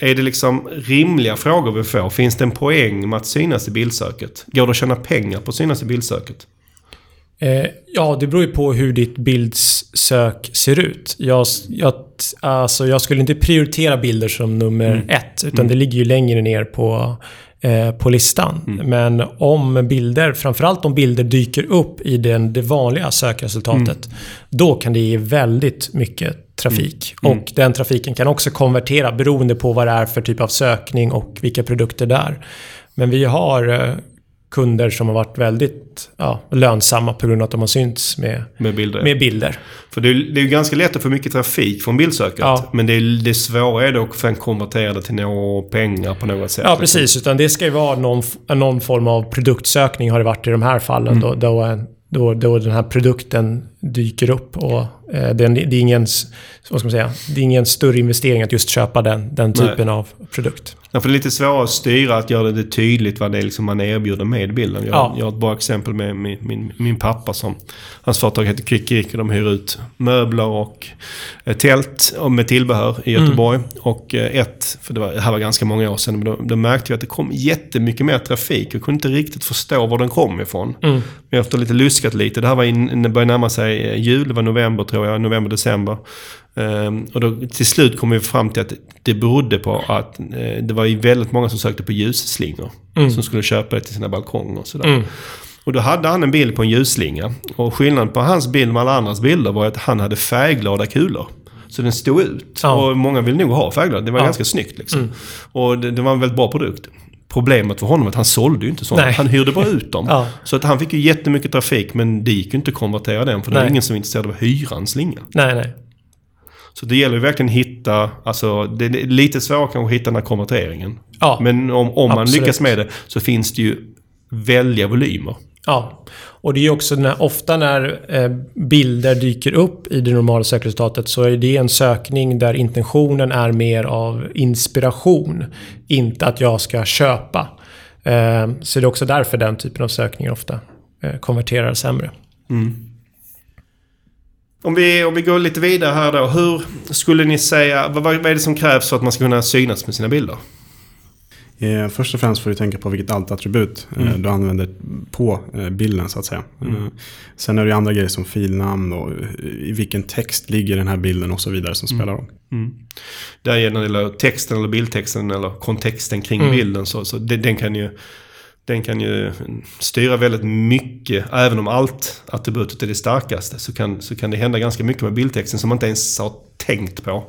är det liksom rimliga frågor vi får? Finns det en poäng med att synas i bildsöket? Går det att tjäna pengar på att synas i bildsöket? Eh, ja, det beror ju på hur ditt bildsök ser ut. Jag, jag, alltså, jag skulle inte prioritera bilder som nummer mm. ett, utan mm. det ligger ju längre ner på, eh, på listan. Mm. Men om bilder, framförallt om bilder dyker upp i den, det vanliga sökresultatet, mm. då kan det ge väldigt mycket trafik. Mm. Och den trafiken kan också konvertera beroende på vad det är för typ av sökning och vilka produkter det är. Men vi har eh, kunder som har varit väldigt ja, lönsamma på grund av att de har synts med, med, bilder. med bilder. För det är, det är ju ganska lätt att få mycket trafik från bildsöket. Ja. Men det, är, det svåra är dock att konvertera det till några pengar på något sätt. Ja, precis. Utan det ska ju vara någon, någon form av produktsökning har det varit i de här fallen. Mm. Då, då, då, då den här produkten dyker upp. Och eh, det, är ingen, vad ska man säga, det är ingen större investering att just köpa den, den typen Nej. av produkt. Ja, för det är lite svårare att styra, att göra det tydligt vad det är liksom man erbjuder med bilden. Jag, ja. jag har ett bra exempel med min, min, min pappa som... Hans företag heter Kvickrik och de hyr ut möbler och tält med tillbehör i Göteborg. Mm. Och eh, ett, för det, var, det här var ganska många år sedan, men då, då märkte vi att det kom jättemycket mer trafik. Jag kunde inte riktigt förstå var den kom ifrån. Mm. Men efter lite luskat lite, det här var in, började närma sig sig eh, jul, det var november tror jag, november, december. Ehm, och då, till slut kom vi fram till att det berodde på att eh, det var ju väldigt många som sökte på ljusslingor. Mm. Som skulle köpa det till sina balkonger och sådär. Och då hade han en bild på en ljusslinga. Och skillnaden på hans bild med alla andras bilder var att han hade färgglada kulor. Så den stod ut. Ja. Och många vill nog ha färgglada. Det var Ja. ganska snyggt liksom. Och det, det var en väldigt bra produkt. Problemet för honom att han sålde ju inte sådana. Nej. Han hyrde bara ut dem. [LAUGHS] Ja. Så att han fick ju jättemycket trafik men det gick ju inte att konvertera den för det var Nej. ingen som var intresserad av att hyra en slinga. Nej, nej. Så det gäller ju verkligen att hitta, alltså det är lite svårare kanske att hitta den här konverteringen. Ja. Men om, om man Absolut. lyckas med det så finns det ju välja volymer. Ja, och det är också när, ofta när eh, bilder dyker upp i det normala sökresultatet så är det en sökning där intentionen är mer av inspiration. Inte att jag ska köpa. Eh, så det är också därför den typen av sökningar ofta eh, konverterar sämre. Mm. Om vi, om vi går lite vidare här då. Hur skulle ni säga, vad, vad är det som krävs för att man ska kunna synas med sina bilder? Eh, först och främst får du tänka på vilket alt-attribut eh, du använder på eh, bilden så att säga. Eh, sen är det andra grejer som filnamn och i vilken text ligger den här bilden och så vidare som spelar roll. Där är när det gäller texten eller bildtexten eller kontexten kring bilden så, så det, den kan ju den kan ju styra väldigt mycket. Även om allt attributet är det starkaste så kan, så kan det hända ganska mycket med bildtexten som man inte ens har tänkt på.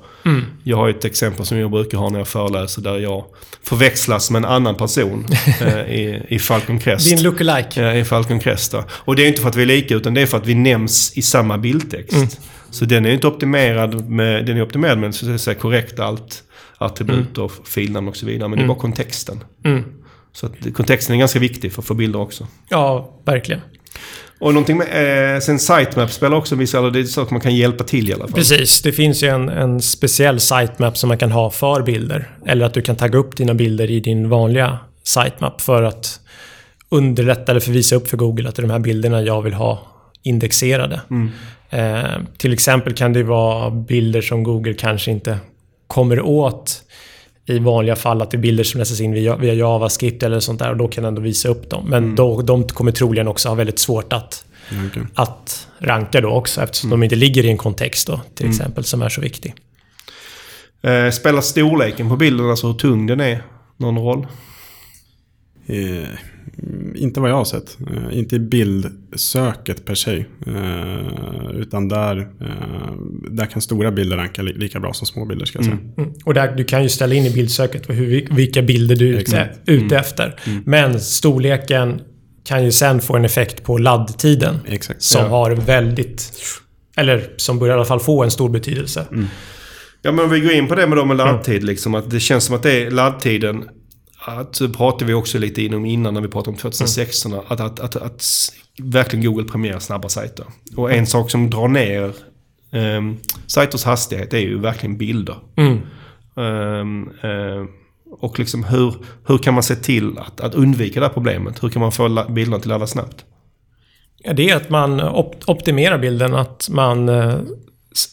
Jag har ett exempel som jag brukar ha när jag föreläser där jag förväxlas med en annan person [LAUGHS] eh, i, i Falcon Crest. Din lookalike. Ja, i Falcon Crest då. Och det är inte för att vi är lika utan det är för att vi nämns i samma bildtext. Så den är inte optimerad med, den är optimerad med så att säga, korrekt allt attribut och filnamn och så vidare. Men det är bara kontexten. Mm. Så att kontexten är ganska viktig för att få bilder också. Ja, verkligen. Och någonting med, eh, sen sitemap spelar också en viss roll. Det är saker man kan hjälpa till i alla fall. Precis, det finns ju en, en speciell sitemap som man kan ha för bilder. Eller att du kan tagga upp dina bilder i din vanliga sitemap för att underlätta eller för visa upp för Google att det är de här bilderna jag vill ha indexerade. Eh, till exempel kan det vara bilder som Google kanske inte kommer åt i vanliga fall att det är bilder som läses in via, via JavaScript eller sånt där och då kan ändå visa upp dem. Men då, de kommer troligen också ha väldigt svårt att Ja, okej. att ranka då också eftersom de inte ligger i en kontext då till exempel som är så viktig. Eh, spelar storleken på bilden, alltså hur tung den är, någon roll? Eh, inte vad jag har sett. Eh, inte i bildsöket per se. Eh, utan där, eh, där kan stora bilder ranka li- lika bra som små bilder ska jag säga. Mm. Och där, du kan ju ställa in i bildsöket hur, vilka bilder du är ute, ute efter. Men storleken kan ju sen få en effekt på laddtiden Exakt. som Ja. har väldigt eller som börjar i alla fall få en stor betydelse. Ja men om vi går in på det med, då med laddtid liksom. Att det känns som att det är laddtiden. Att, pratade vi också lite inom innan när vi pratade om 2016. Att, att, att, att, s- verkligen Google premierar snabba sajter. Och en sak som drar ner um, sajters hastighet är ju verkligen bilder. Mm. Ehm, ehm, och liksom hur, hur kan man se till att, att undvika det här problemet? Hur kan man få bilderna till att ladda snabbt? Ja, det är att man op- optimerar bilden, att man eh,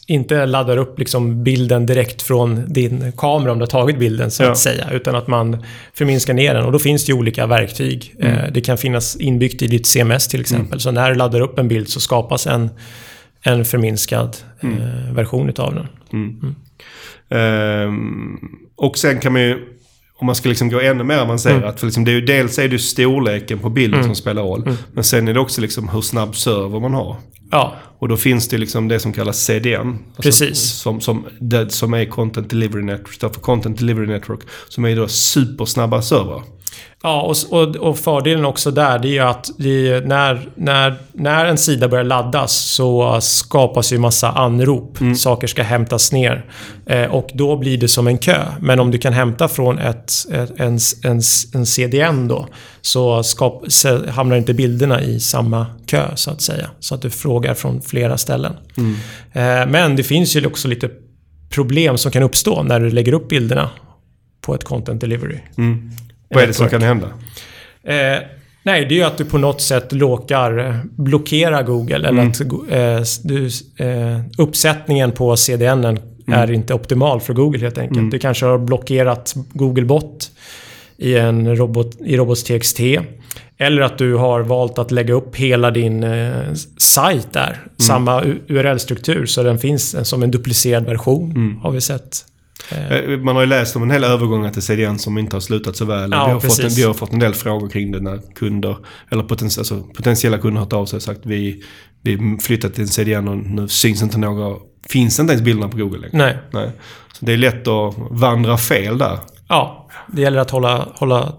inte laddar upp liksom bilden direkt från din kamera om du har tagit bilden så Ja. att säga. Utan att man förminskar ner den. Och då finns det ju olika verktyg. Eh, det kan finnas inbyggt i ditt CMS till exempel. Så när du laddar upp en bild så skapas en, en förminskad eh, version utav den. Ehm, och sen kan man ju, om man ska liksom gå ännu mer avancerat, för liksom det är ju, dels är det ju storleken på bilden som spelar roll. Men sen är det också liksom hur snabb server man har. Ja, Och då finns det liksom det som kallas CDN. Alltså Precis. Som, som, det, som är Content Delivery Network, står för Content Delivery Network. Som är då supersnabba servrar. Ja, och, och, och fördelen också där det är ju att det, när, när, när en sida börjar laddas så skapas ju massa anrop. Saker ska hämtas ner. Eh, och då blir det som en kö. Men om du kan hämta från ett, ett, en, en, en CDN då så, skap, hamnar inte bilderna i samma kö så att säga. Så att du frågar från flera ställen. Eh, men det finns ju också lite problem som kan uppstå när du lägger upp bilderna på ett content delivery. Vad är det som kan hända? Eh, nej, det är ju att du på något sätt lockar, blockerar Google. Eller att eh, du, eh, uppsättningen på CDN är inte optimal för Google helt enkelt. Du kanske har blockerat Googlebot i en robot, i robots.txt. Eller att du har valt att lägga upp hela din eh, sajt där. Mm. Samma URL-struktur, så den finns som en duplicerad version, Mm. har vi sett. Eh, Man har ju läst om en hel övergång till CDN som inte har slutat så väl. Ja, vi, har fått en, vi har fått en del frågor kring det när kunder, eller potens, alltså, potentiella kunder har hört av sig och sagt vi, vi flyttat till en CDN och nu syns inte några, finns inte ens bilderna på Google längre. Nej. Nej. Så det är lätt att vandra fel där. Ja, det gäller att hålla, hålla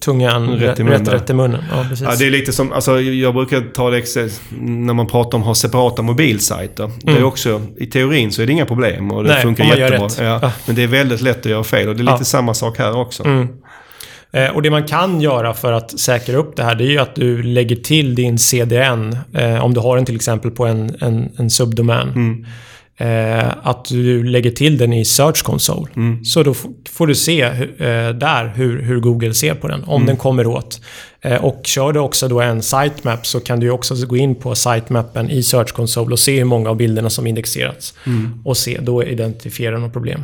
tungan Rätt i munnen rätt, rätt i munnen. Ja, precis. Ja, det är lite som, alltså jag brukar ta det när man pratar om att ha separata mobilsajter. Det är Mm. också, i teorin så är det inga problem och det Nej, funkar jättebra. Ja, Ja. Men det är väldigt lätt att göra fel och det är lite Ja. samma sak här också. Mm. Eh, och det man kan göra för att säkra upp det här, det är ju att du lägger till din CDN, eh, om du har den till exempel på en, en, en subdomän. Mm. Eh, att du lägger till den i Search Console. Mm. Så då får du se eh, där hur, hur Google ser på den, om Mm. den kommer åt. Eh, och kör du också då en sitemap så kan du också gå in på sitemappen i Search Console och se hur många av bilderna som indexerats. Mm. Och se, då identifiera något problem.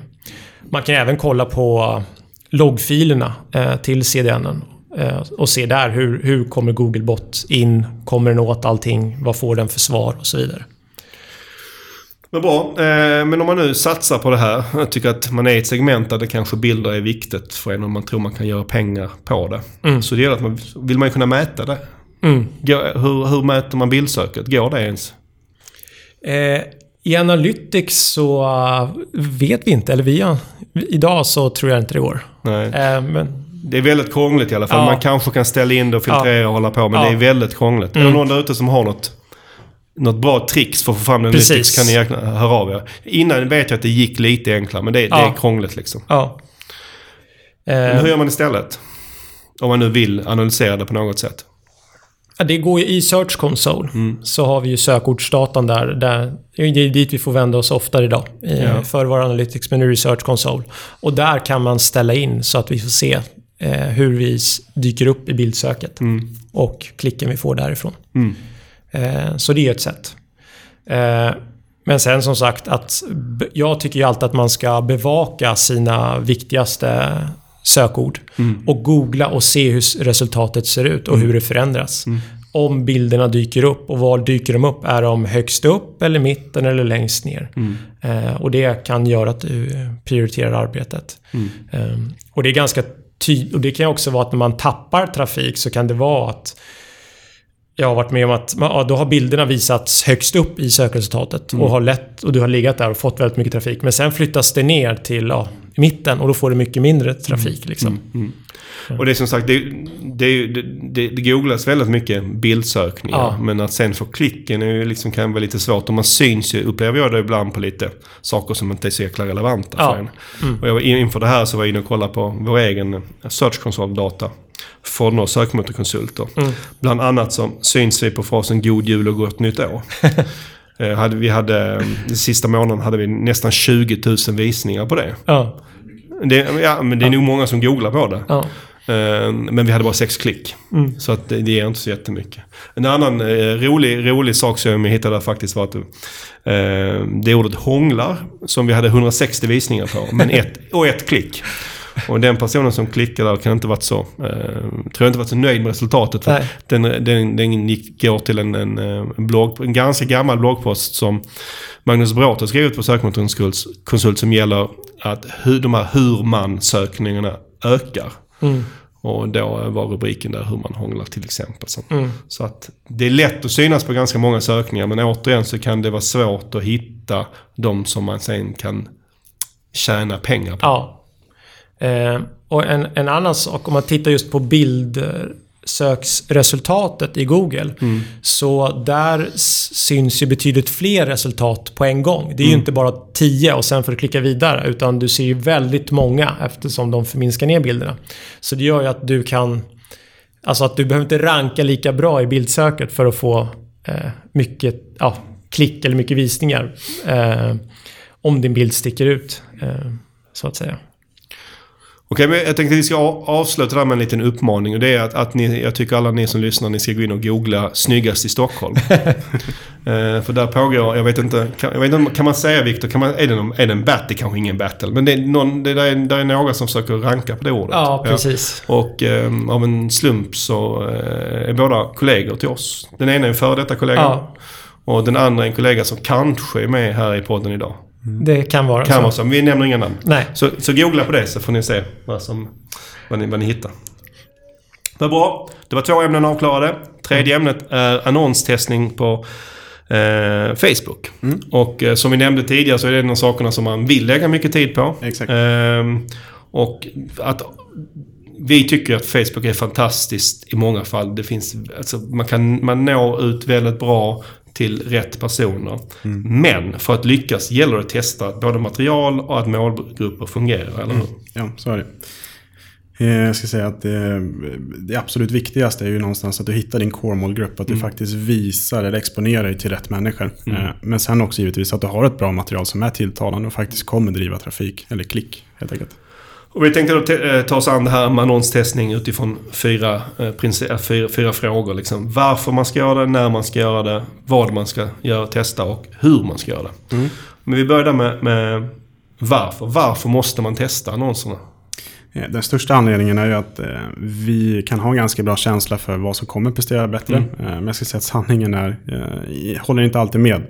Man kan även kolla på loggfilerna eh, till CDN eh, och se där hur, hur kommer Googlebot in, kommer den åt allting, vad får den för svar och så vidare. Men bra. Eh, men om man nu satsar på det här. Jag tycker att man är i ett segment där det kanske bilder är viktigt för en och man tror man kan göra pengar på det. Mm. Så det gäller att man vill man kunna mäta det. Mm. Hur, hur mäter man bildsöket? Går det ens? Eh, I Analytics så eh, vet vi inte, eller vi har, idag så tror jag inte det går. Nej. Eh, men Det är väldigt krångligt i alla fall. Ja. Man kanske kan ställa in det och filtrera och hålla på, men Ja. det är väldigt krångligt. Är Mm. det någon där ute som har något, något bra tricks för att få fram den. Analytics kan ni gärna höra av er. Innan vet jag att det gick lite enklare, men det, det Ja. är krångligt liksom. ja. Men Eh, hur gör man istället? Om man nu vill analysera det på något sätt. Ja, det går ju i Search Console. Mm. Så har vi ju sökordsdatan där. där. Det är dit vi får vända oss oftare idag. Eh, Ja. Förr var det Analytics, men nu det Search Console. Och där kan man ställa in så att vi får se eh, hur vi dyker upp i bildsöket. Mm. Och klicken vi får därifrån. Mm. Eh, så det är ett sätt. Eh, men sen som sagt, att jag tycker ju alltid att man ska bevaka sina viktigaste sökord. Mm. Och googla och se hur resultatet ser ut och hur det förändras. Mm. Om bilderna dyker upp. Och var dyker de upp? Är de högst upp eller mitten eller längst ner? Mm. Eh, och det kan göra att du prioriterar arbetet. Mm. Eh, och det är ganska tydligt. Och det kan också vara att när man tappar trafik så kan det vara att jag har varit med om att ja, då har bilderna visats högst upp i sökresultatet Mm. och, har lett, och du har legat där och fått väldigt mycket trafik. Men sen flyttas det ner till ja, mitten och då får du mycket mindre trafik. Liksom. Mm. Och det är som sagt, det, det, det, det, googlas väldigt mycket bildsökningar. Ja. Men att sen få klicken är ju liksom, kan vara lite svårt. Och man syns ju, upplever jag det ibland, på lite saker som inte är så jäkla relevanta Ja. för en. Mm. Och jag inför det här så var jag inne och kollade på vår egen Search Console-data. Från några sökmotorkonsulter. Mm. Bland annat så syns vi på frasen God Jul och Gott Nytt År. [LAUGHS] Eh, hade, vi hade, den sista månaden hade vi nästan 20 000 visningar på det. Ja, det ja, men det är nog många som googlar på det. ja. Eh, Men vi hade bara sex klick. Mm. Så att det, det ger inte så jättemycket. En annan eh, rolig, rolig sak som jag hittade faktiskt var att eh, det ordet hånglar, som vi hade 160 visningar på, men ett, och ett klick. Och den personen som klickade där kan inte varit så, eh, tror jag inte varit så nöjd med resultatet. För den, den, den gick, går till en, en, eh, blogg, en ganska gammal bloggpost som Magnus Brott har skrivit på Sökmotorns konsult som gäller att hur, de här hur man-sökningarna ökar. Mm. Och då var rubriken där hur man hånglar till exempel. Så, Mm. så att det är lätt att synas på ganska många sökningar men återigen så kan det vara svårt att hitta de som man sen kan tjäna pengar på. Ja. Eh, och en, en annan sak, om man tittar just på bildsöksresultatet i Google. Mm. Så där syns ju betydligt fler resultat på en gång. Det är ju Mm. inte bara 10 och sen får du klicka vidare. Utan du ser ju väldigt många eftersom de förminskar ner bilderna. Så det gör ju att du kan... Alltså att du behöver inte ranka lika bra i bildsöket för att få eh, mycket ja, klick eller mycket visningar. Eh, om din bild sticker ut, eh, så att säga. Okej, men jag tänkte att vi ska avsluta det här med en liten uppmaning. Och det är att, att ni, jag tycker alla ni som lyssnar, ni ska gå in och googla snyggast i Stockholm. [LAUGHS] Eh, för där pågår, jag vet inte, kan, jag vet inte kan man säga Viktor, kan man, är, det någon, är det en battle? Det kanske ingen battle. Men det är, någon, det där är, där är några som försöker ranka på det ordet. Ja, precis. Och eh, av en slump så eh, är båda kollegor till oss. Den ena är en före detta kollega. Ja, Och den andra är en kollega som kanske är med här i podden idag. Det kan vara Kan så. vara så, vi nämner inga namn. Nej. Så, så googla på det så får ni se vad, som, vad, ni, vad ni hittar. Vad bra. Det var två ämnen avklarade. Tredje ämnet är annonstestning på eh, Facebook. Och eh, som vi nämnde tidigare så är det en av sakerna som man vill lägga mycket tid på. Exakt. Ehm, och att vi tycker att Facebook är fantastiskt i många fall. Det finns, alltså, man, kan, man når ut väldigt bra till rätt personer. Men för att lyckas gäller det att testa både material och att målgrupper fungerar, eller hur? Ja, så är det. Eh, Jag ska säga att det, det absolut viktigaste är ju någonstans att du hittar din core-målgrupp. Att du faktiskt visar eller exponerar dig till rätt människor. Eh, Men sen också givetvis att du har ett bra material som är tilltalande och faktiskt kommer driva trafik. Eller klick helt enkelt. Och vi tänkte då eh, ta oss an det här med annonstestning utifrån fyra, eh, äh, fyra, fyra frågor. Liksom. Varför man ska göra det, när man ska göra det, vad man ska göra, testa och hur man ska göra det. Men vi börjar med, med varför. Varför måste man testa annonserna? Eh, Den största anledningen är ju att eh, vi kan ha en ganska bra känsla för vad som kommer prestera bättre. Mm. Eh, men jag ska säga att sanningen är, håller inte alltid med.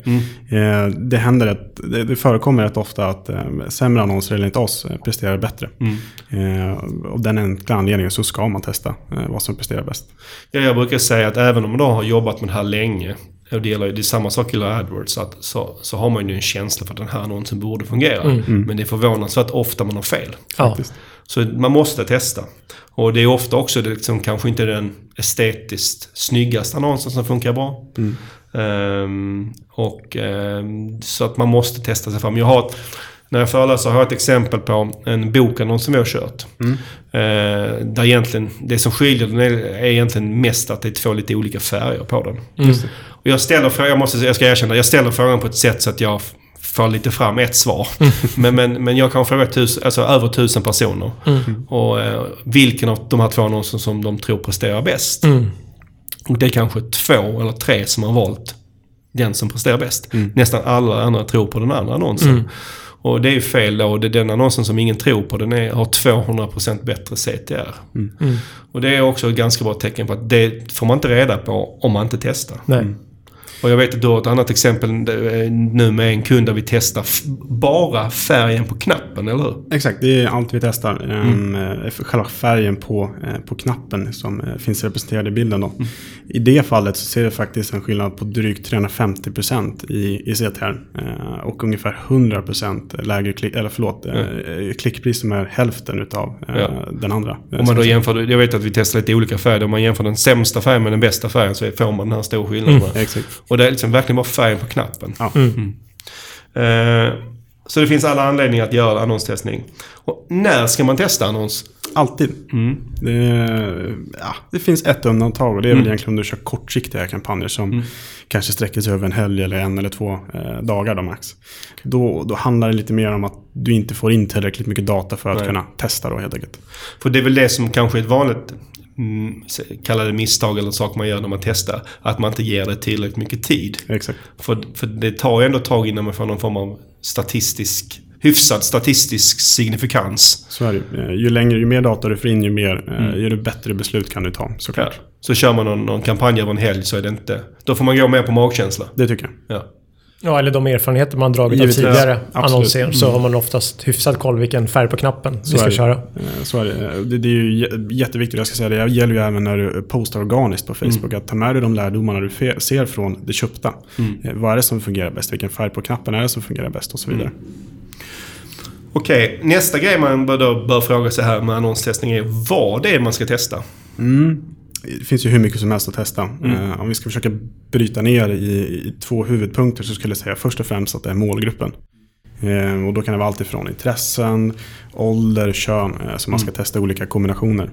Eh, det, händer rätt, det, förekommer rätt ofta att sämre annonser enligt oss presterar bättre. Eh, och den enkla anledningen så ska man testa vad som presterar bäst. Ja, jag brukar säga att även om man då har jobbat med det här länge, och det, gäller, det är samma sak i AdWords, att, så, så har man ju en känsla för att den här annonsen borde fungera. Men det är förvånansvärt ofta man har fel. Ja. Faktiskt. Så man måste testa. Och det är ofta också liksom, kanske inte den estetiskt snyggaste annonsen som funkar bra. Ehm, och, ehm, så att man måste testa sig fram. Jag har ett, när jag föreläser har jag ett exempel på en bokannons som vi har kört. Eh, där egentligen, det som skiljer den är, är egentligen mest att det är två lite olika färger på den. Och jag ställer frågan, jag, måste, jag ska erkänna, jag ställer frågan på ett sätt så att jag får lite fram ett svar. men, men, men jag kan fråga tusen, alltså över tusen personer. Och eh, vilken av de här två annonserna som de tror presterar bäst. Och det är kanske två eller tre som har valt den som presterar bäst. Nästan alla andra tror på den andra annonsen. Och det är fel då. Det är den annonsen som ingen tror på, den är, har 200% bättre CTR. Och det är också ett ganska bra tecken på att det får man inte reda på om man inte testar. Nej. Och jag vet att du har ett annat exempel eh, nu med en kund där vi testar bara färgen på knappen, eller hur? Exakt, det är allt vi testar. Mm. Själva färgen på, eh, på knappen som eh, finns representerad i bilden. Då. I det fallet så ser det faktiskt en skillnad på drygt 350% i, i CTR. eh, Och ungefär 100% lägre klick, eller förlåt, eh, klickpris som är hälften utav eh, Ja. den andra. eh, Om man då jämför, jag vet att vi testar lite olika färger. Om man jämför den sämsta färgen med den bästa färgen så får man den här stora skillnaden. Exakt. Och det är liksom verkligen bara färgen på knappen. Ja. Eh, så det finns alla anledningar att göra annonstestning. Och när ska man testa annons? Alltid. Mm. Det, ja, det finns ett undantag och det är väl egentligen om du kör kortsiktiga kampanjer som kanske sträcker sig över en helg eller en eller två eh, dagar då max. Då, då handlar det lite mer om att du inte får in tillräckligt mycket data för att Nej. kunna testa då helt enkelt. För det är väl det som kanske är ett vanligt mm, kalla det misstag eller sak man gör när man testar. Att man inte ger det tillräckligt mycket tid. Exakt. För, för det tar ju ändå ett tag innan man får någon form av statistisk, hyfsad statistisk signifikans. Så är det ju. Eh, längre, ju mer data du får in, ju mer, eh, ju bättre beslut kan du ta Ja. såklart. Så kör man någon, någon kampanj över en helg så är det inte... Då får man gå mer på magkänsla. Det tycker jag. Ja. Ja, eller de erfarenheter man dragit av Givetvis. tidigare Ja, absolut. annonser så har man oftast hyfsad koll vilken färg på knappen vi är ska det. köra. Eh, Så är det. Det. Det är ju jä- jätteviktigt, jag ska säga det, det gäller ju även när du postar organiskt på Facebook. Att ta med dig de lärdomarna du ser från det köpta. Eh, Vad är det som fungerar bäst? Vilken färg på knappen är det som fungerar bäst? Och så vidare. Okej, nästa grej man bör, då bör fråga sig här med annonstestning är vad det är man ska testa. Det finns ju hur mycket som helst att testa. Eh, om vi ska försöka bryta ner i, i två huvudpunkter så skulle jag säga först och främst att det är målgruppen. Eh, och då kan det vara allt ifrån intressen, ålder, kön. Eh, så man ska testa olika kombinationer.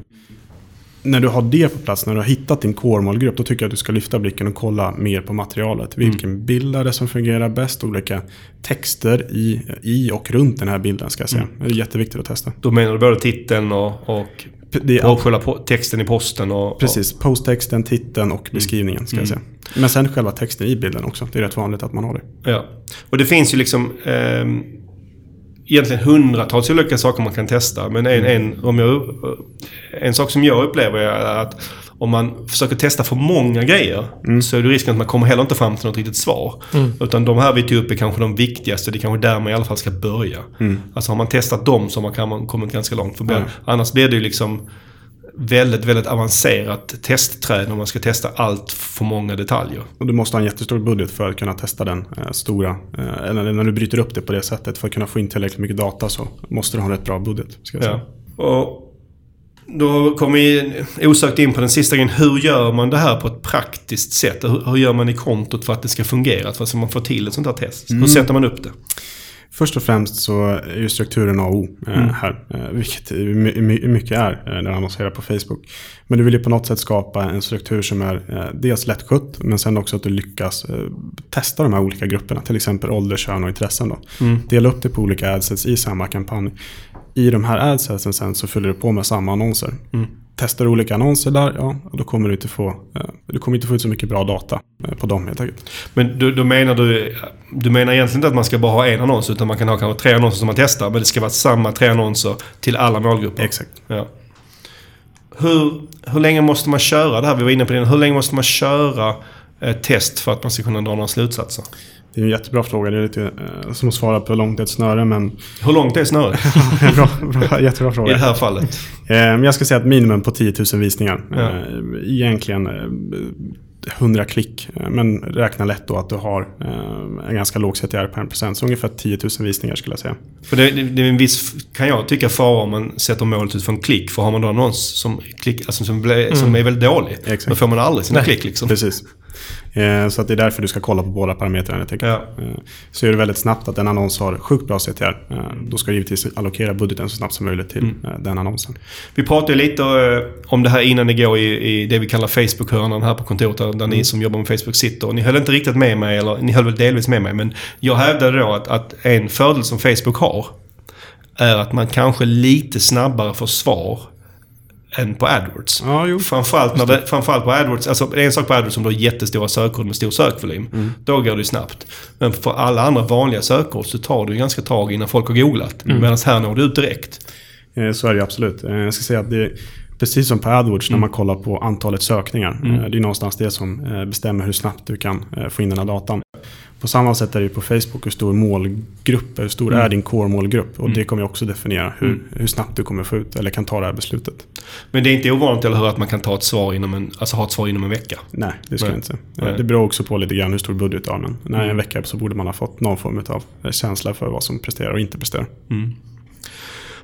när du har det på plats, när du har hittat din core-målgrupp, då tycker jag att du ska lyfta blicken och kolla mer på materialet. Vilken mm. bild är det som fungerar bäst? Olika texter i, i och runt den här bilden ska jag säga. Mm. Det är jätteviktigt att testa. Då menar du både titeln och, och det är och själva texten i posten? Och, Precis, posttexten, titeln och beskrivningen ska mm. jag säga. Men sen själva texten i bilden också. Det är rätt vanligt att man har det. Ja. Och det finns ju liksom... Eh, egentligen hundratals olika saker man kan testa. Men en, en, om jag, en sak som jag upplever är att om man försöker testa för många grejer mm. så är det risken att man kommer heller inte fram till något riktigt svar. Mm. Utan de här vi tog upp är kanske de viktigaste. Det är kanske där man i alla fall ska börja. Mm. Alltså har man testat dem så har man kommit ganska långt. För Annars blir det ju liksom väldigt, väldigt avancerat testträd om man ska testa allt för många detaljer. Och du måste ha en jättestor budget för att kunna testa den eh, stora. Eh, eller när du bryter upp det på det sättet. För att kunna få in tillräckligt mycket data så måste du ha en rätt bra budget. Ska jag säga. Ja. Och då kommer vi osökt in på den sista grejen. Hur gör man det här på ett praktiskt sätt? Hur, hur gör man i kontot för att det ska fungera? För att man får till ett sånt här test? Mm. Hur sätter man upp det? Först och främst så är ju strukturen A och O eh, mm. här. Eh, vilket mycket är eh, när du annonserar på Facebook. Men du vill ju på något sätt skapa en struktur som är dels lättskött men sen också att du lyckas testa de här olika grupperna. Till exempel ålder, kön och intressen. Då. Mm. Dela upp det på olika adsets i samma kampanj. I de här adsetsen sen så fyller du på med samma annonser. Mm testar olika annonser där, ja, då kommer du inte få, eh, du kommer inte få ut så mycket bra data eh, på dem helt enkelt. Men då, då menar du, du menar egentligen inte att man ska bara ha en annons, utan man kan ha kanske tre annonser som man testar, men det ska vara samma tre annonser till alla målgrupper? Exakt. Ja. Hur, hur länge måste man köra det här? Vi var inne på det. Hur länge måste man köra ett test för att man ska kunna dra några slutsatser? Det är en jättebra fråga. Det är lite eh, som att svara på hur långt är ett snöre. Men... Hur långt är snöret? [LAUGHS] bra, bra, jättebra fråga. I det här fallet? Eh, jag ska säga att minimum på 10 000 visningar. Ja. Eh, egentligen 100 klick. Men räkna lätt då att du har en ganska låg CTR per procent. Så ungefär 10 000 visningar skulle jag säga. För det, det är en viss, kan jag tycka, fara om man sätter målet utifrån klick. För har man då någon som, klick, alltså som, ble, mm. som är väldigt dålig, Exakt. då får man aldrig sina Nej. klick. Liksom. Precis. Eh, så att det är därför du ska kolla på båda parametrarna. Ja. Eh, så är det väldigt snabbt att en annons har sjukt bra CTR. Eh, då ska du givetvis allokera budgeten så snabbt som möjligt till mm. den annonsen. Vi pratade lite om det här innan det går i, i det vi kallar Facebook-hörnan här på kontoret. Där, där mm. ni som jobbar med Facebook sitter. Och ni höll inte riktigt med mig, eller ni höll väl delvis med mig. Men jag hävdade då att, att en fördel som Facebook har är att man kanske lite snabbare får svar än på AdWords. Ja, jo. Framförallt, när det, framförallt på AdWords. Alltså det är en sak på AdWords om du har jättestora sökord med stor sökvolym. Mm. Då går det snabbt. Men för alla andra vanliga sökord så tar det ganska tag innan folk har googlat. Mm. Medan här når du ut direkt. Eh, så är det absolut. Eh, jag ska säga att det precis som på AdWords mm. när man kollar på antalet sökningar. Mm. Eh, det är någonstans det som bestämmer hur snabbt du kan få in den här datan. På samma sätt är det på Facebook hur stor målgrupp, hur stor mm. är din core-målgrupp? Och mm. det kommer också definiera hur, mm. hur snabbt du kommer få ut eller kan ta det här beslutet. Men det är inte ovanligt, eller hur, att man kan ta ett svar inom en, alltså ha ett svar inom en vecka? Nej, det skulle jag inte säga. Det beror också på lite grann hur stor budget du har. Men när en mm. vecka så borde man ha fått någon form av känsla för vad som presterar och inte presterar. Mm.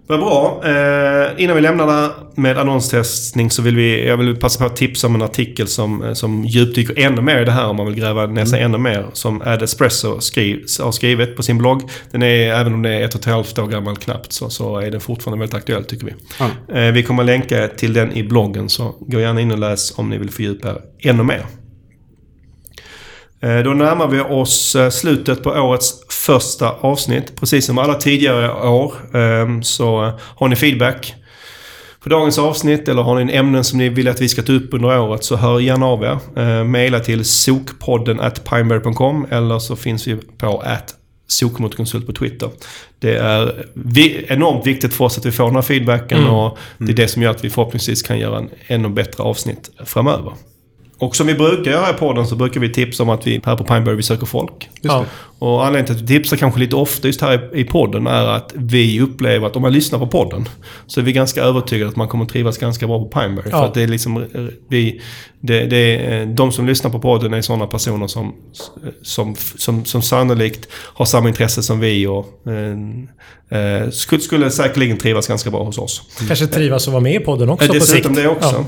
Vad bra. Eh, innan vi lämnar det med annonstestning så vill vi, jag vill passa på att tipsa om en artikel som, eh, som djupdyker ännu mer i det här om man vill gräva ner sig mm. ännu mer. Som Ad Espresso skriv, har skrivit på sin blogg. Den är, även om det är ett och ett halvt år gammal knappt, så, så är den fortfarande väldigt aktuell tycker vi. Mm. Eh, vi kommer länka till den i bloggen, så gå gärna in och läs om ni vill fördjupa er ännu mer. Eh, då närmar vi oss eh, slutet på årets första avsnitt. Precis som alla tidigare år ehm, så har ni feedback på dagens avsnitt eller har ni en ämnen som ni vill att vi ska ta upp under året så hör gärna av er. Eh, maila till sokpodden at pineberry.com eller så finns vi på at sokmotorkonsult på Twitter. Det är enormt viktigt för oss att vi får den här feedbacken mm. och det är det som gör att vi förhoppningsvis kan göra en ännu bättre avsnitt framöver. Och som vi brukar göra i podden så brukar vi tipsa om att vi här på Pineberry vi söker folk. Ja. Och anledningen till att vi tipsar kanske lite ofta just här i, podden är att vi upplever att om man lyssnar på podden så är vi ganska övertygade att man kommer trivas ganska bra på Pineberry. Ja. För att det är liksom, vi, det, det är, de som lyssnar på podden är sådana personer som, som, som, som sannolikt har samma intresse som vi och eh, skulle, skulle säkerligen trivas ganska bra hos oss. Kanske trivas att vara med i podden också Eh, på sikt. Dessutom det också.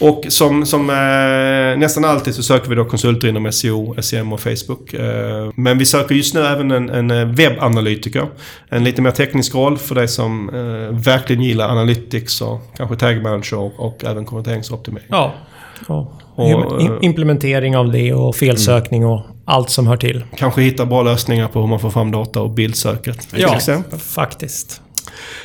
Och som, som eh, nästan alltid så söker vi då konsulter inom SEO, SEM och Facebook. Eh, men vi söker just nu även en, en eh, webbanalytiker. En lite mer teknisk roll för dig som eh, verkligen gillar analytics och kanske tag manager och, och även konverteringsoptimering. Ja. ja. Och, Im- implementering av det och felsökning och allt som hör till. Kanske hitta bra lösningar på hur man får fram data och bildsöket. Till exempel. faktiskt.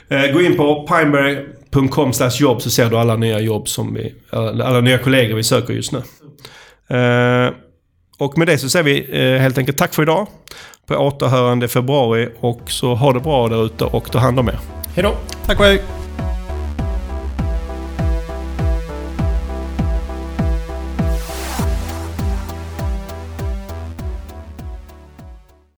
Eh, gå in på pineberry.com jobb så ser du alla nya jobb som vi... Alla, nya kollegor vi söker just nu. Eh, och med det så säger vi eh, helt enkelt tack för idag. På återhörande i februari och så ha det bra där ute och ta hand om er. Hej då! Tack och hej!